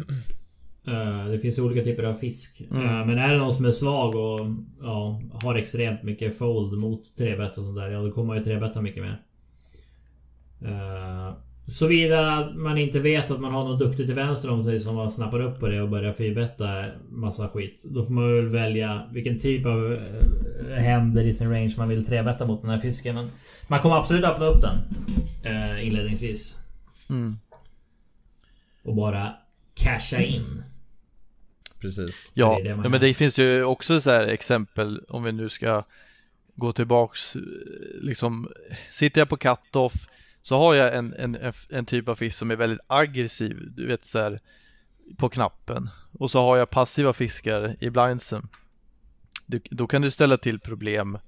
Eh, det finns ju olika typer av fisk. Mm. Eh, men är det någon som är svag och ja, har extremt mycket fold mot trebett och sånt där. Ja, då kommer man ju trebetta mycket mer. Uh, Såvida man inte vet att man har något duktigt till vänster om sig som man snappar upp på det och börjar fyrbetta massa skit. Då får man väl välja vilken typ av händer i sin range man vill trebetta mot den här fisken. Men man kommer absolut öppna upp den inledningsvis. Mm. Och bara casha in. Precis. Ja, det det ja, men det finns ju också så här exempel om vi nu ska gå tillbaks, eh, liksom, sitter jag på cut-off så har jag en, en, en typ av fisk som är väldigt aggressiv, du vet så här på knappen och så har jag passiva fiskar i blindsen. Du, då kan du ställa till problem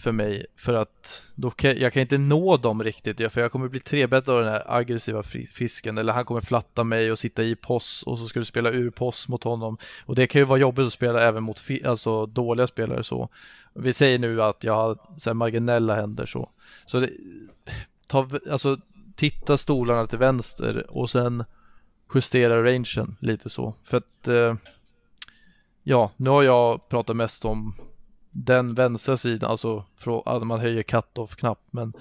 för mig för att då kan, jag kan inte nå dem riktigt. För jag kommer bli trebäddad av den här aggressiva fisken eller han kommer flatta mig och sitta i poss och så ska du spela ur poss mot honom. Och det kan ju vara jobbigt att spela även mot alltså dåliga spelare så. Vi säger nu att jag har så här marginella händer så. Så det, ta, alltså titta stolarna till vänster och sen justera rangen lite så. För att eh, ja nu har jag pratat mest om den vänstra sidan, alltså från, att man höjer cut-off-knapp. Men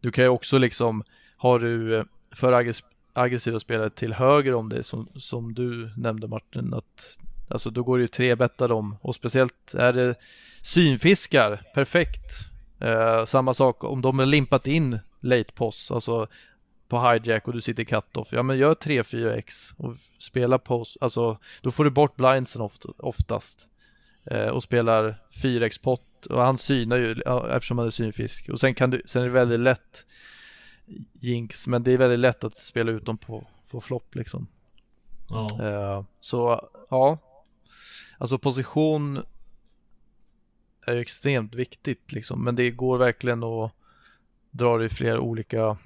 du kan ju också liksom, har du eh, för aggressiva spelare till höger om dig som, som du nämnde Martin, att alltså då går det ju tre betta dem och speciellt är det synfiskar, perfekt. Eh, samma sak om de har limpat in late post, alltså på hijack och du sitter cut-off, ja men gör 3-4x och spela post, alltså då får du bort blindsen oftast och spelar 4x pott och han synar ju ja, eftersom han är synfisk och sen kan du, sen är det väldigt lätt jinx men det är väldigt lätt att spela ut dem på, på flopp liksom. Ja. Eh, så ja, alltså position är ju extremt viktigt liksom men det går verkligen att dra det i flera olika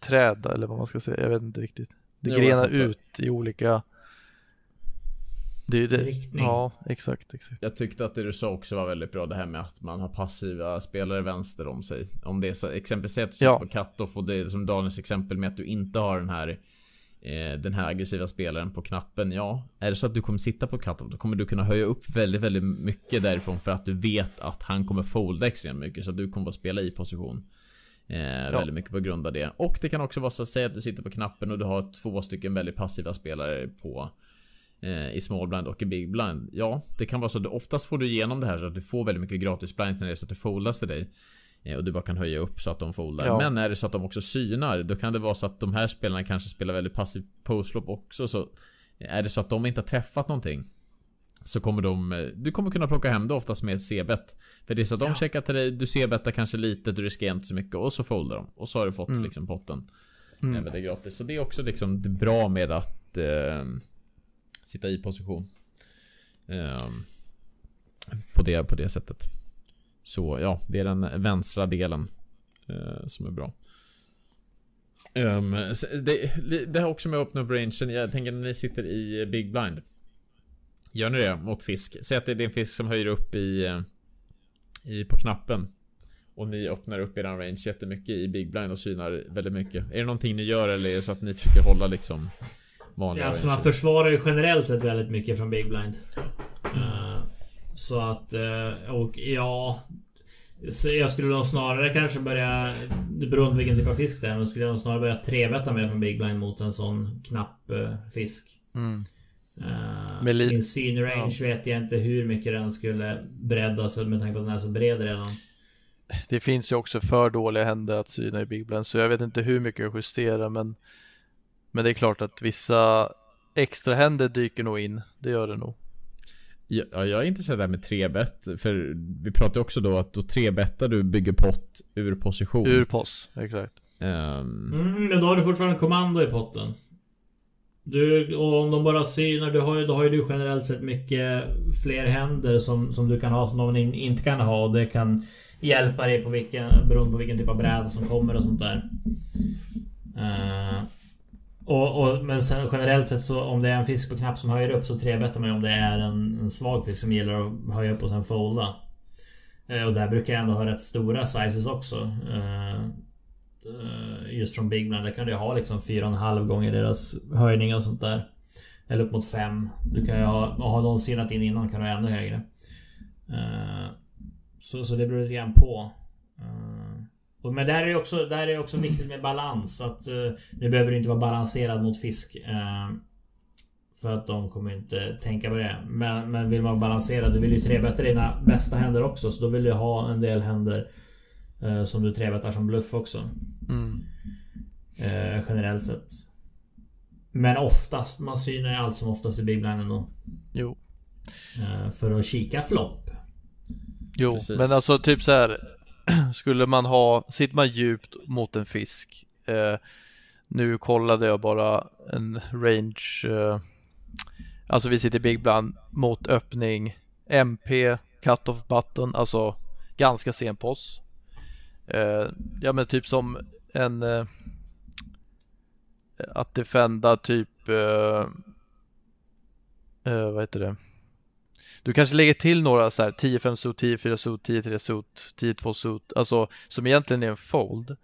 träd eller vad man ska säga, jag vet inte riktigt. Det Jo, grenar ut i olika det är det. Riktning. Ja, exakt, exakt. Jag tyckte att det du sa också var väldigt bra det här med att man har passiva spelare vänster om sig. Om det är så, exempelvis att du sitter Ja. på cut-off och det är som Daniels exempel med att du inte har den här eh, den här aggressiva spelaren på knappen, ja. Är det så att du kommer sitta på cut-off, då kommer du kunna höja upp väldigt, väldigt mycket därifrån för att du vet att han kommer folda extremt mycket så att du kommer att spela i position. Eh, Väldigt mycket på grund av det. Och det kan också vara så att säga att du sitter på knappen och du har två stycken väldigt passiva spelare på i small blind och i big blind. Ja, det kan vara så att oftast får du igenom det här så att du får väldigt mycket gratis blind när det är så att det foldas till dig. Eh, och du bara kan höja upp så att de foldar. Ja. Men är det så att de också synar, då kan det vara så att de här spelarna kanske spelar väldigt passiv postlopp också. Så är det så att de inte har träffat någonting så kommer de, eh, du kommer kunna plocka hem det oftast med ett C-bet. För det är så att de Ja. checkar till dig, du C-betar kanske lite, du riskerar inte så mycket och så foldar de. Och så har du fått Mm. liksom potten. Mm. Mm. Det är gratis. Så det är också liksom det bra med att eh, sitta i position. Eh, på, det, på det sättet. Så ja, det är den vänstra delen eh, som är bra. Um, det, det har också med att öppna upp rangen. Jag tänker när ni sitter i Big Blind. Gör ni det mot fisk? Säg att det är en fisk som höjer upp i, eh, i på knappen. Och ni öppnar upp eran range jättemycket i Big Blind och synar väldigt mycket. Är det någonting ni gör eller är det så att ni försöker hålla liksom vanliga Ja, alltså range? man försvarar ju generellt sett väldigt mycket från Big Blind. Eh, så att, eh, och ja... så Jag skulle nog snarare kanske börja... Det beror på vilken typ av fisk det är, men skulle jag nog snarare börja trevetta mer från Big Blind mot en sån knapp eh, fisk. Mm. Uh, Med li- min synrange vet jag inte hur mycket den skulle breddas med tanke på att den är så bred redan. Det finns ju också för dåliga händer att syna i Big Blend så jag vet inte hur mycket jag justerar men Men det är klart att vissa extra händer dyker nog in, det gör det nog. Ja, jag är intresserad där med 3-bet. För vi pratade också då att då 3-betar du bygger pott ur position. Ur poss, exakt. Um, Mm, men då har du fortfarande kommando i potten. Du, och om de bara synar, du har, ju- då har ju du generellt sett mycket fler händer som, som du kan ha som någon in, inte kan ha. Och det kan hjälpa dig på vilken, beroende på vilken typ av bräda som kommer och sånt där. Eh, och, och, men sen generellt sett så om det är en fisk på knapp som höjer upp så trebettar man ju om det är en, en svag fisk som gillar att höja upp och sen folda. Eh, och där brukar jag ändå ha rätt stora sizes också. Eh, eh Just från Big Blind, där kan du ha liksom 4,5 gånger deras höjning och sånt där. Eller upp mot 5. Du kan ju ha, och har någon sinat in innan kan du ha ännu högre. Eh, Så, så det beror lite grann på. Eh, men där är det också, där är det också viktigt med balans. Att eh, Nu behöver du inte vara balanserad mot fisk. eh, För att de kommer inte tänka på det. Men, men vill man vara balanserad, du vill ju trebetta dina bästa händer också. Så då vill du ha en del händer eh, som du trebettar som bluff också. Mm. Generellt sett. Men oftast, man synar ju allt som oftast i Big Blind ändå. Jo. För att kika flopp. Jo, Precis. men alltså typ så här Skulle man ha, sitter man djupt mot en fisk eh, Nu kollade jag bara en range eh, Alltså vi sitter Big Blind mot öppning MP, cut-off button, alltså ganska sen poss eh, Ja men typ som en eh, Att defenda typ eh, eh, Vad heter det? Du kanske lägger till några så här 10-5 suit, 10-4 suit, 10-3 suit, 10-2 suit, alltså som egentligen är en fold.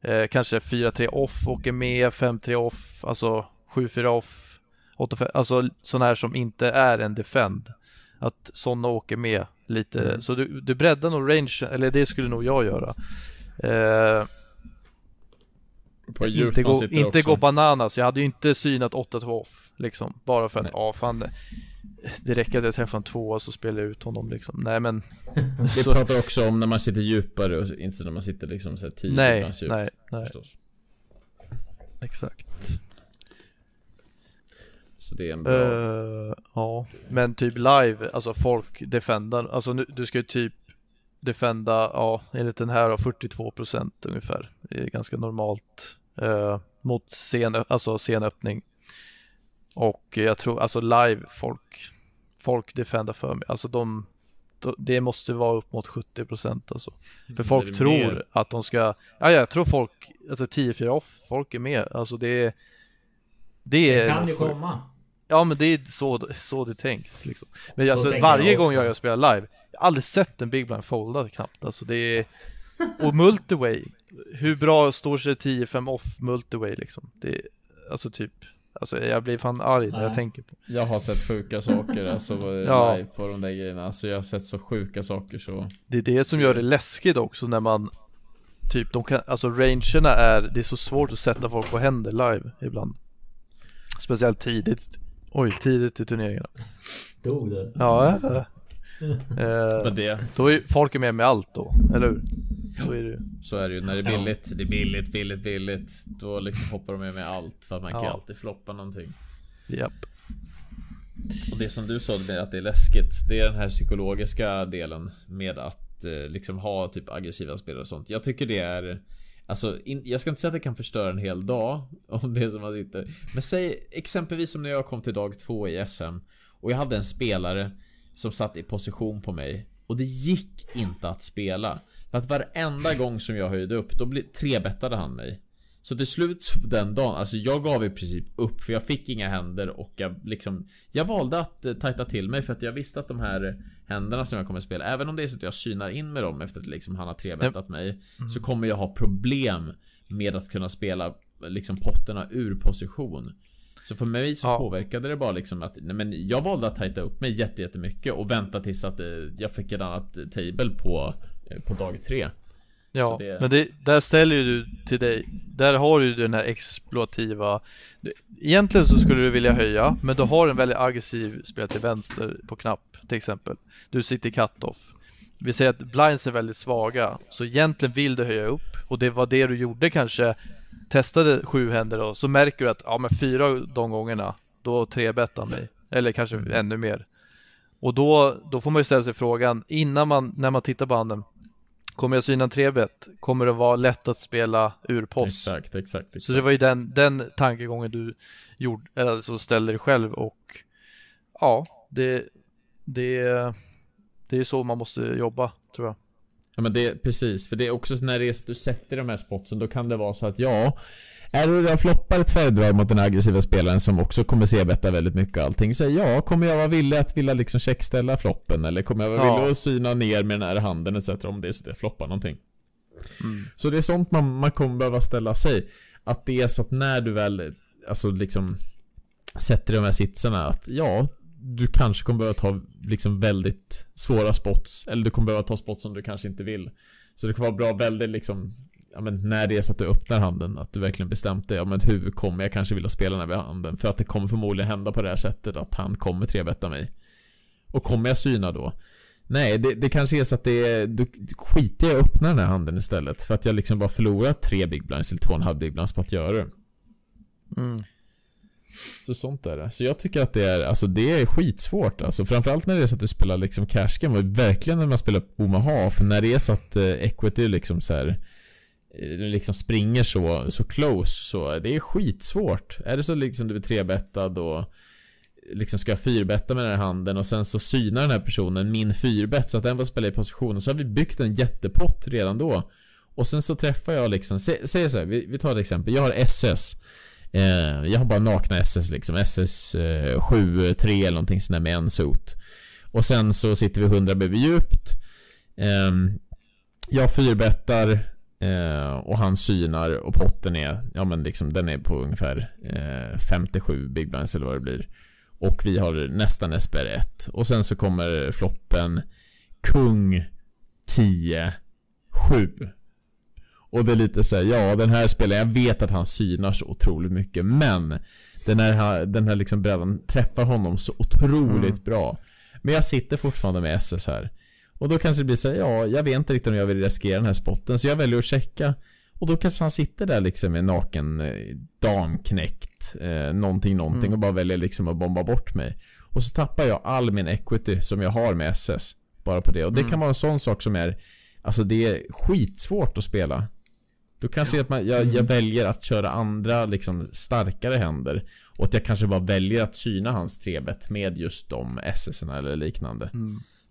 Eh, kanske 4-3 off åker med, 5-3 off, alltså 7-4 off, 8-5, alltså sådana här som inte är en defend. Att sådana åker med lite, Mm. så du, du breddar nog range, eller det skulle nog jag göra. Eh, inte gå, inte också. gå bananas, jag hade ju inte synat 8-2 off liksom. Bara för att, Nej. ja fan Det räcker att jag träffar en tvåa så spelar jag ut honom liksom. Nej men Vi så, pratar också om när man sitter djupare och inte när man sitter liksom så här 10 Nej, djupt, nej, nej. Förstås. exakt Så det är en bra... Eh, Ja, men typ live, alltså folk defendar, alltså nu, du ska ju typ defenda, ja enligt den här då 42% ungefär. Det är ganska normalt eh, mot sen, alltså sen öppning. Och jag tror, alltså live folk, folk defendar för mig, alltså de, de det måste vara upp mot 70% alltså. För Är folk tror mer? att de ska, ja jag tror folk, alltså 10-4 off, folk är med, alltså det är det är Det kan ju komma. Ja men det är så, så det tänks liksom. Men Så alltså varje gång jag, jag spelar live, jag har aldrig sett en Big Blind folda knappt. Alltså det är... Och multiway, hur bra står sig 10-5 off multiway liksom? Det är, alltså typ, alltså jag blir fan arg när jag Nej. tänker på. Jag har sett sjuka saker alltså Ja. live på de där grejerna. Alltså jag har sett så sjuka saker så... Det är det som gör det läskigt också när man Typ de kan, alltså rangerna är, det är så svårt att sätta folk på händer live ibland. Speciellt tidigt, oj tidigt i turneringarna. Dog du? Ja, ja. Eh, det, Då är ju folk är med med allt då, eller hur? Så är det så är det ju när det är Ja. billigt. Det är billigt, billigt, billigt. Då liksom hoppar de med med allt. För att man kan ju Ja. alltid floppa någonting. Japp. Och det som du sa med att det är läskigt. Det är den här psykologiska delen med att eh, liksom ha typ aggressiva spelare och sånt. Jag tycker det är Alltså, in, jag ska inte säga att det kan förstöra en hel dag om det är som man sitter. Men säg exempelvis som när jag kom till dag två i SM och jag hade en spelare som satt i position på mig och det gick inte att spela. Att varenda gång som jag höjde upp, då trebettade han mig. Så till slut den dagen, alltså jag gav i princip upp för jag fick inga händer och jag liksom Jag valde att eh, tajta till mig för att jag visste att de här händerna som jag kommer spela Även om det är så att jag synar in med dem efter att liksom han har trebettat mig Så kommer jag ha problem med att kunna spela liksom potterna ur position Så för mig så Ja. påverkade det bara liksom att nej, men Jag valde att tajta upp mig jätte- jättemycket och vänta tills att eh, jag fick ett annat table på, eh, på dag tre. Ja, det- men det, där ställer ju du till dig, där har du den här exploativa Egentligen så skulle du vilja höja, men du har en väldigt aggressiv spel till vänster på knapp till exempel. Du sitter i cut-off. Vi säger att blinds är väldigt svaga, så egentligen vill du höja upp och det var det du gjorde kanske. Testade sju händer då, så märker du att ja men fyra de gångerna Då trebettar mig, eller kanske ännu mer. Och då, då får man ju ställa sig frågan innan man, när man tittar på handen kommer jag syna en 3-bet kommer det vara lätt att spela ur post. Exakt, exakt, exakt. Så det var ju den, den tankegången du gjorde, alltså ställde dig själv och ja, det, det, det är så man måste jobba tror jag. Ja men det precis, för det är också när det är så att du sätter de här spotsen, då kan det vara så att ja är det jag floppar ett färgdrag mot den aggressiva spelaren som också kommer se betta väldigt mycket och allting så ja, kommer jag vara villig att vilja liksom checkställa floppen eller kommer jag vara Ja. villig att syna ner med den här handen etc om det så att jag floppar någonting. Mm. Så det är sånt man, man kommer behöva ställa sig. Att det är så att när du väl, alltså liksom sätter de här sitsarna att ja, du kanske kommer behöva ta liksom väldigt svåra spots. Eller du kommer behöva ta spots som du kanske inte vill. Så det kan vara bra väldigt liksom Ja men när det är så att du öppnar handen, att du verkligen bestämt dig, ja men hur kommer jag kanske vilja spela den här handen? För att det kommer förmodligen hända på det här sättet, att han kommer trebetta mig. Och kommer jag syna då? Nej, det, det kanske är så att det är, då skiter jag i att öppna den här handen istället. För att jag liksom bara förlorar tre big blinds eller två och en halv big blinds på att göra det. Mm. Så sånt är det. Så jag tycker att det är, alltså det är skitsvårt alltså. Framförallt när det är så att du spelar liksom cash game och verkligen när man spelar Omaha. För när det är så att eh, equity liksom så här Eh, liksom springer så, så close så det är skitsvårt. Är det så liksom du är trebettad och liksom ska jag fyrbetta med den här handen och sen så synar den här personen min fyrbett så att den får spela i position och så har vi byggt en jättepott redan då. Och sen så träffar jag liksom, sä- säg så här, vi, vi tar ett exempel. Jag har SS. Eh, jag har bara nakna SS liksom. SS eh, 7, 3 eller någonting sånt där med en sot. Och sen så sitter vi 100 BB djupt. Ehm, jag fyrbettar eh, och han synar och potten är, ja men liksom den är på ungefär eh, 57 big blinds eller vad det blir. Och vi har nästan SPR 1. Och sen så kommer floppen Kung 10 7. Och det är lite så här, ja den här spelaren, jag vet att han synar så otroligt mycket men den här, den här liksom brädan träffar honom så otroligt bra. Men jag sitter fortfarande med SS här. Och då kanske det blir så här, ja jag vet inte riktigt om jag vill riskera den här spotten så jag väljer att checka. Och då kanske han sitter där liksom med naken eh, damknäckt, eh, någonting någonting och bara väljer liksom att bomba bort mig. Och så tappar jag all min equity som jag har med SS. Bara på det. Och det kan vara en sån sak som är Alltså det är skitsvårt att spela. Då kanske att man, jag, jag väljer att köra andra liksom starkare händer. Och att jag kanske bara väljer att syna hans trebet med just de SS eller liknande.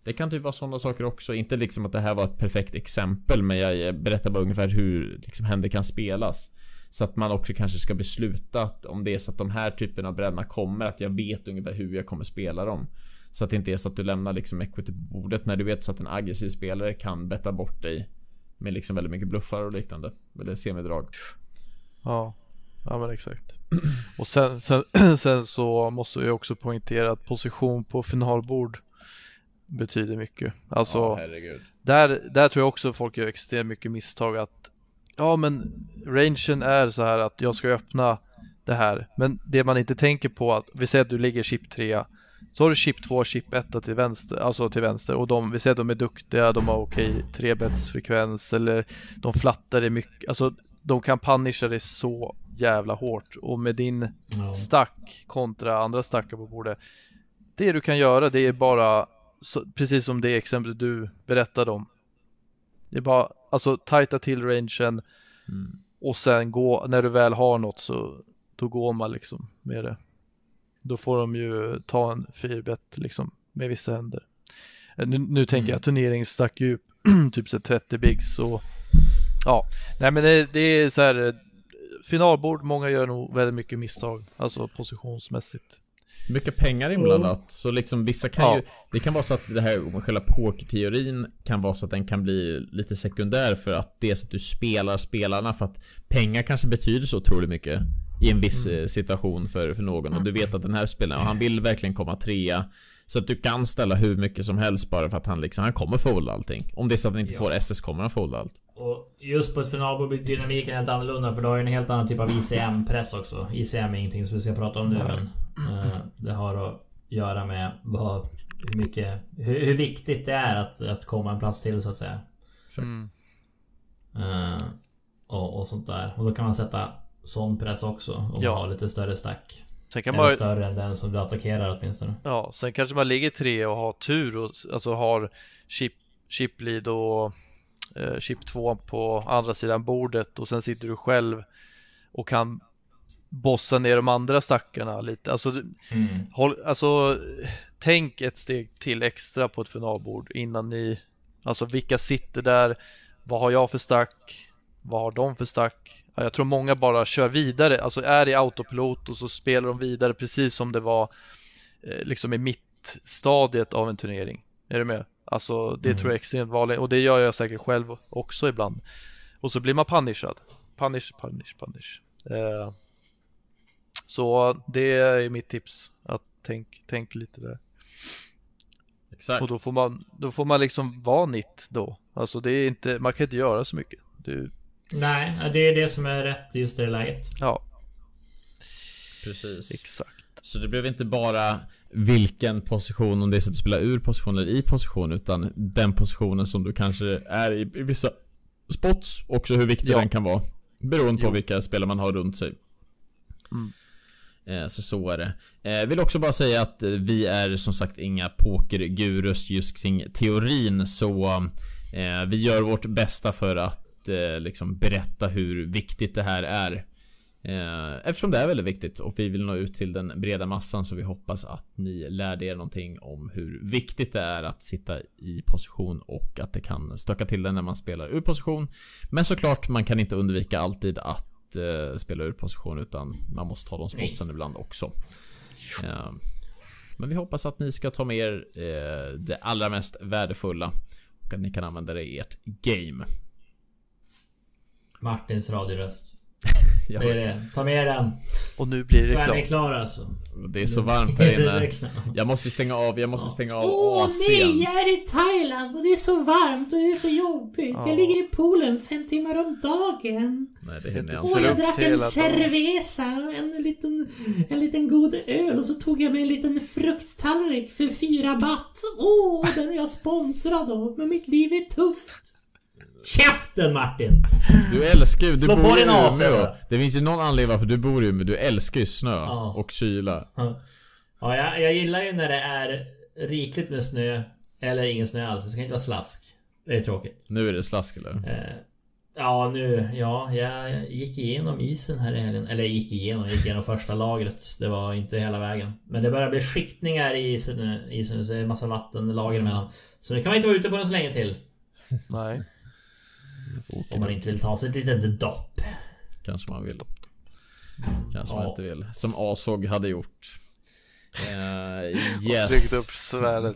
Det kan typ vara sådana saker också. Inte liksom att det här var ett perfekt exempel men jag berättar bara ungefär hur liksom händer kan spelas. Så att man också kanske ska besluta att om det är så att de här typerna av brädorna kommer att jag vet ungefär hur jag kommer spela dem. Så att det inte är så att du lämnar liksom equity på bordet när du vet så att en aggressiv spelare kan betta bort dig. Med liksom väldigt mycket bluffar och liknande. Eller semidrag. Ja, ja men exakt. Och sen, sen, sen så måste vi också poängtera att position på finalbord betyder mycket. Alltså, ja, där, där tror jag också folk gör extremt mycket misstag att ja men rangen är så här att jag ska öppna det här. Men det man inte tänker på att vi säger att du ligger chip 3 så har du chip 2 chip 1 till vänster, alltså till vänster och de, vi säger att de är duktiga, de har okej trebetsfrekvens eller de flattar det mycket, alltså de kan punisha det så jävla hårt och med din Ja. stack kontra andra stackar på bordet. Det du kan göra det är bara så, precis som det exempel du berättade om. Det är bara alltså tajta till rangen och sen gå, när du väl har något så då går man liksom med det. Då får de ju ta en fyrbett liksom med vissa händer. Eh, Nu, nu tänker jag turneringsstackdjup, typ så 30 bigs och ja, nej men det, det är så här eh, finalbord, många gör nog väldigt mycket misstag, alltså positionsmässigt. Mycket pengar inblandat. Så liksom vissa kan Ja. ju... Det kan vara så att det här själva pokerteorin kan vara så att den kan bli lite sekundär för att det är så att du spelar spelarna för att pengar kanske betyder så otroligt mycket i en viss eh, situation för, för någon. Och du vet att den här spelaren, han vill verkligen komma trea så att du kan ställa hur mycket som helst bara för att han liksom, han kommer folda allting. Om det är så att han inte Ja. får SS kommer han folda allt. Och just på ett finalbord blir dynamiken helt annorlunda för du har ju en helt annan typ av ICM-press också. ICM är ingenting som vi ska prata om nu men eh, det har att göra med vad, hur mycket, hur, hur viktigt det är att, att komma en plats till så att säga. Mm. Eh, och, och sånt där. Och då kan man sätta sån press också om man Ja. har lite större stack. Sen kan Eller man, större än den som du attackerar åtminstone. ja, sen kanske man ligger tre och har tur och alltså har chip, chip lead och eh, chip 2 på andra sidan bordet och sen sitter du själv och kan bossa ner de andra stackarna lite. Alltså, Mm. håll, alltså tänk ett steg till extra på ett finalbord innan ni, alltså vilka sitter där, vad har jag för stack, vad har de för stack? Ja, jag tror många bara kör vidare, alltså är i autopilot och så spelar de vidare precis som det var eh, liksom i mittstadiet av en turnering. Är du med? Alltså det Mm. tror jag är extremt vanligt och det gör jag säkert själv också ibland. Och så blir man punishad. Punish, punish, punish. Eh, så det är mitt tips. Att tänk, tänk lite där. Exakt. Och då får man, då får man liksom vara nitt då. Alltså det är inte, man kan inte göra så mycket. Du, Nej, det är det som är rätt just i det läget. ja, Precis. exakt. Så det blev inte bara vilken position, om det är så att du spelar ur position eller i position, utan den positionen som du kanske är i, i vissa spots, också hur viktig Ja. den kan vara. Beroende på Jo. vilka spelare man har runt sig. Mm. Eh, Så så är det. Eh, Vill också bara säga att vi är som sagt inga pokergurus just kring teorin så eh, vi gör vårt bästa för att eh, liksom berätta hur viktigt det här är. Eh, Eftersom det är väldigt viktigt och vi vill nå ut till den breda massan så vi hoppas att ni lärde er någonting om hur viktigt det är att sitta i position och att det kan stöka till det när man spelar ur position. Men såklart, man kan inte undvika alltid att eh, spela ur position utan man måste ta de spotsen ibland också. Eh, men vi hoppas att ni ska ta med er eh, det allra mest värdefulla och att ni kan använda det i ert game. Martins radioröst. Jag, Det är det. Ta med den. Och nu blir det Så är klara alltså. det är så varmt här är inne. Jag måste stänga av, jag måste stänga av Åh AC'n. nej, jag är i Thailand och det är så varmt och det är så jobbigt. Ja. Jag ligger i poolen fem timmar om dagen. Nej, det hinner jag Åh, Åh, inte. jag drack en cerveza, en liten, en liten god öl och så tog jag mig en liten frukttallrik för fyra baht. Åh, den är jag sponsrad av, men mitt liv är tufft. Käften Martin! Du älskar ju, du Slå bor i Umeå. Det finns ju någon anledning varför du bor i Umeå. Du älskar ju snö Ja. och kyla. Ja, jag, jag gillar ju när det är rikligt med snö. Eller ingen snö alls, det ska inte vara slask. Det är tråkigt. Nu är det slask eller? Eh, ja, nu... Ja, jag gick igenom isen här i helgen. Eller jag gick igenom, jag gick igenom första lagret. Det var inte hela vägen. Men det börjar bli skiktningar i isen nu, isen så det är massa vattenlager emellan. Så nu kan man inte vara ute på den så länge till. Nej. Om man inte vill ta sig ett litet dopp. Kanske man vill. Kanske Ja. man inte vill. Som Asog hade gjort. Tryckt yes. upp svärdet.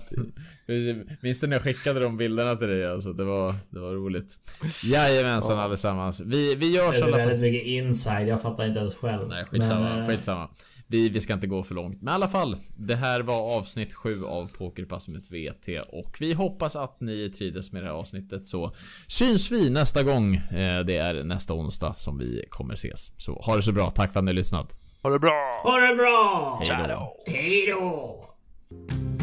Minns du när jag skickade de bilderna till dig? Alltså, det var, det var roligt. Jajamensan Ja. allesammans. Vi, vi gör Det är sådana... väldigt mycket inside, jag fattar inte ens själv. Nej, skitsamma. Men, eh, skitsamma. Vi, vi ska inte gå för långt. Men i alla fall. Det här var avsnitt 7 av Pokerpass med VT. Och vi hoppas att ni trivdes med det här avsnittet. Så syns vi nästa gång. Eh, Det är nästa onsdag som vi kommer ses. Så ha det så bra. Tack för att ni har lyssnat. Ha det bra! Ha det bra! Hej då. Hej då!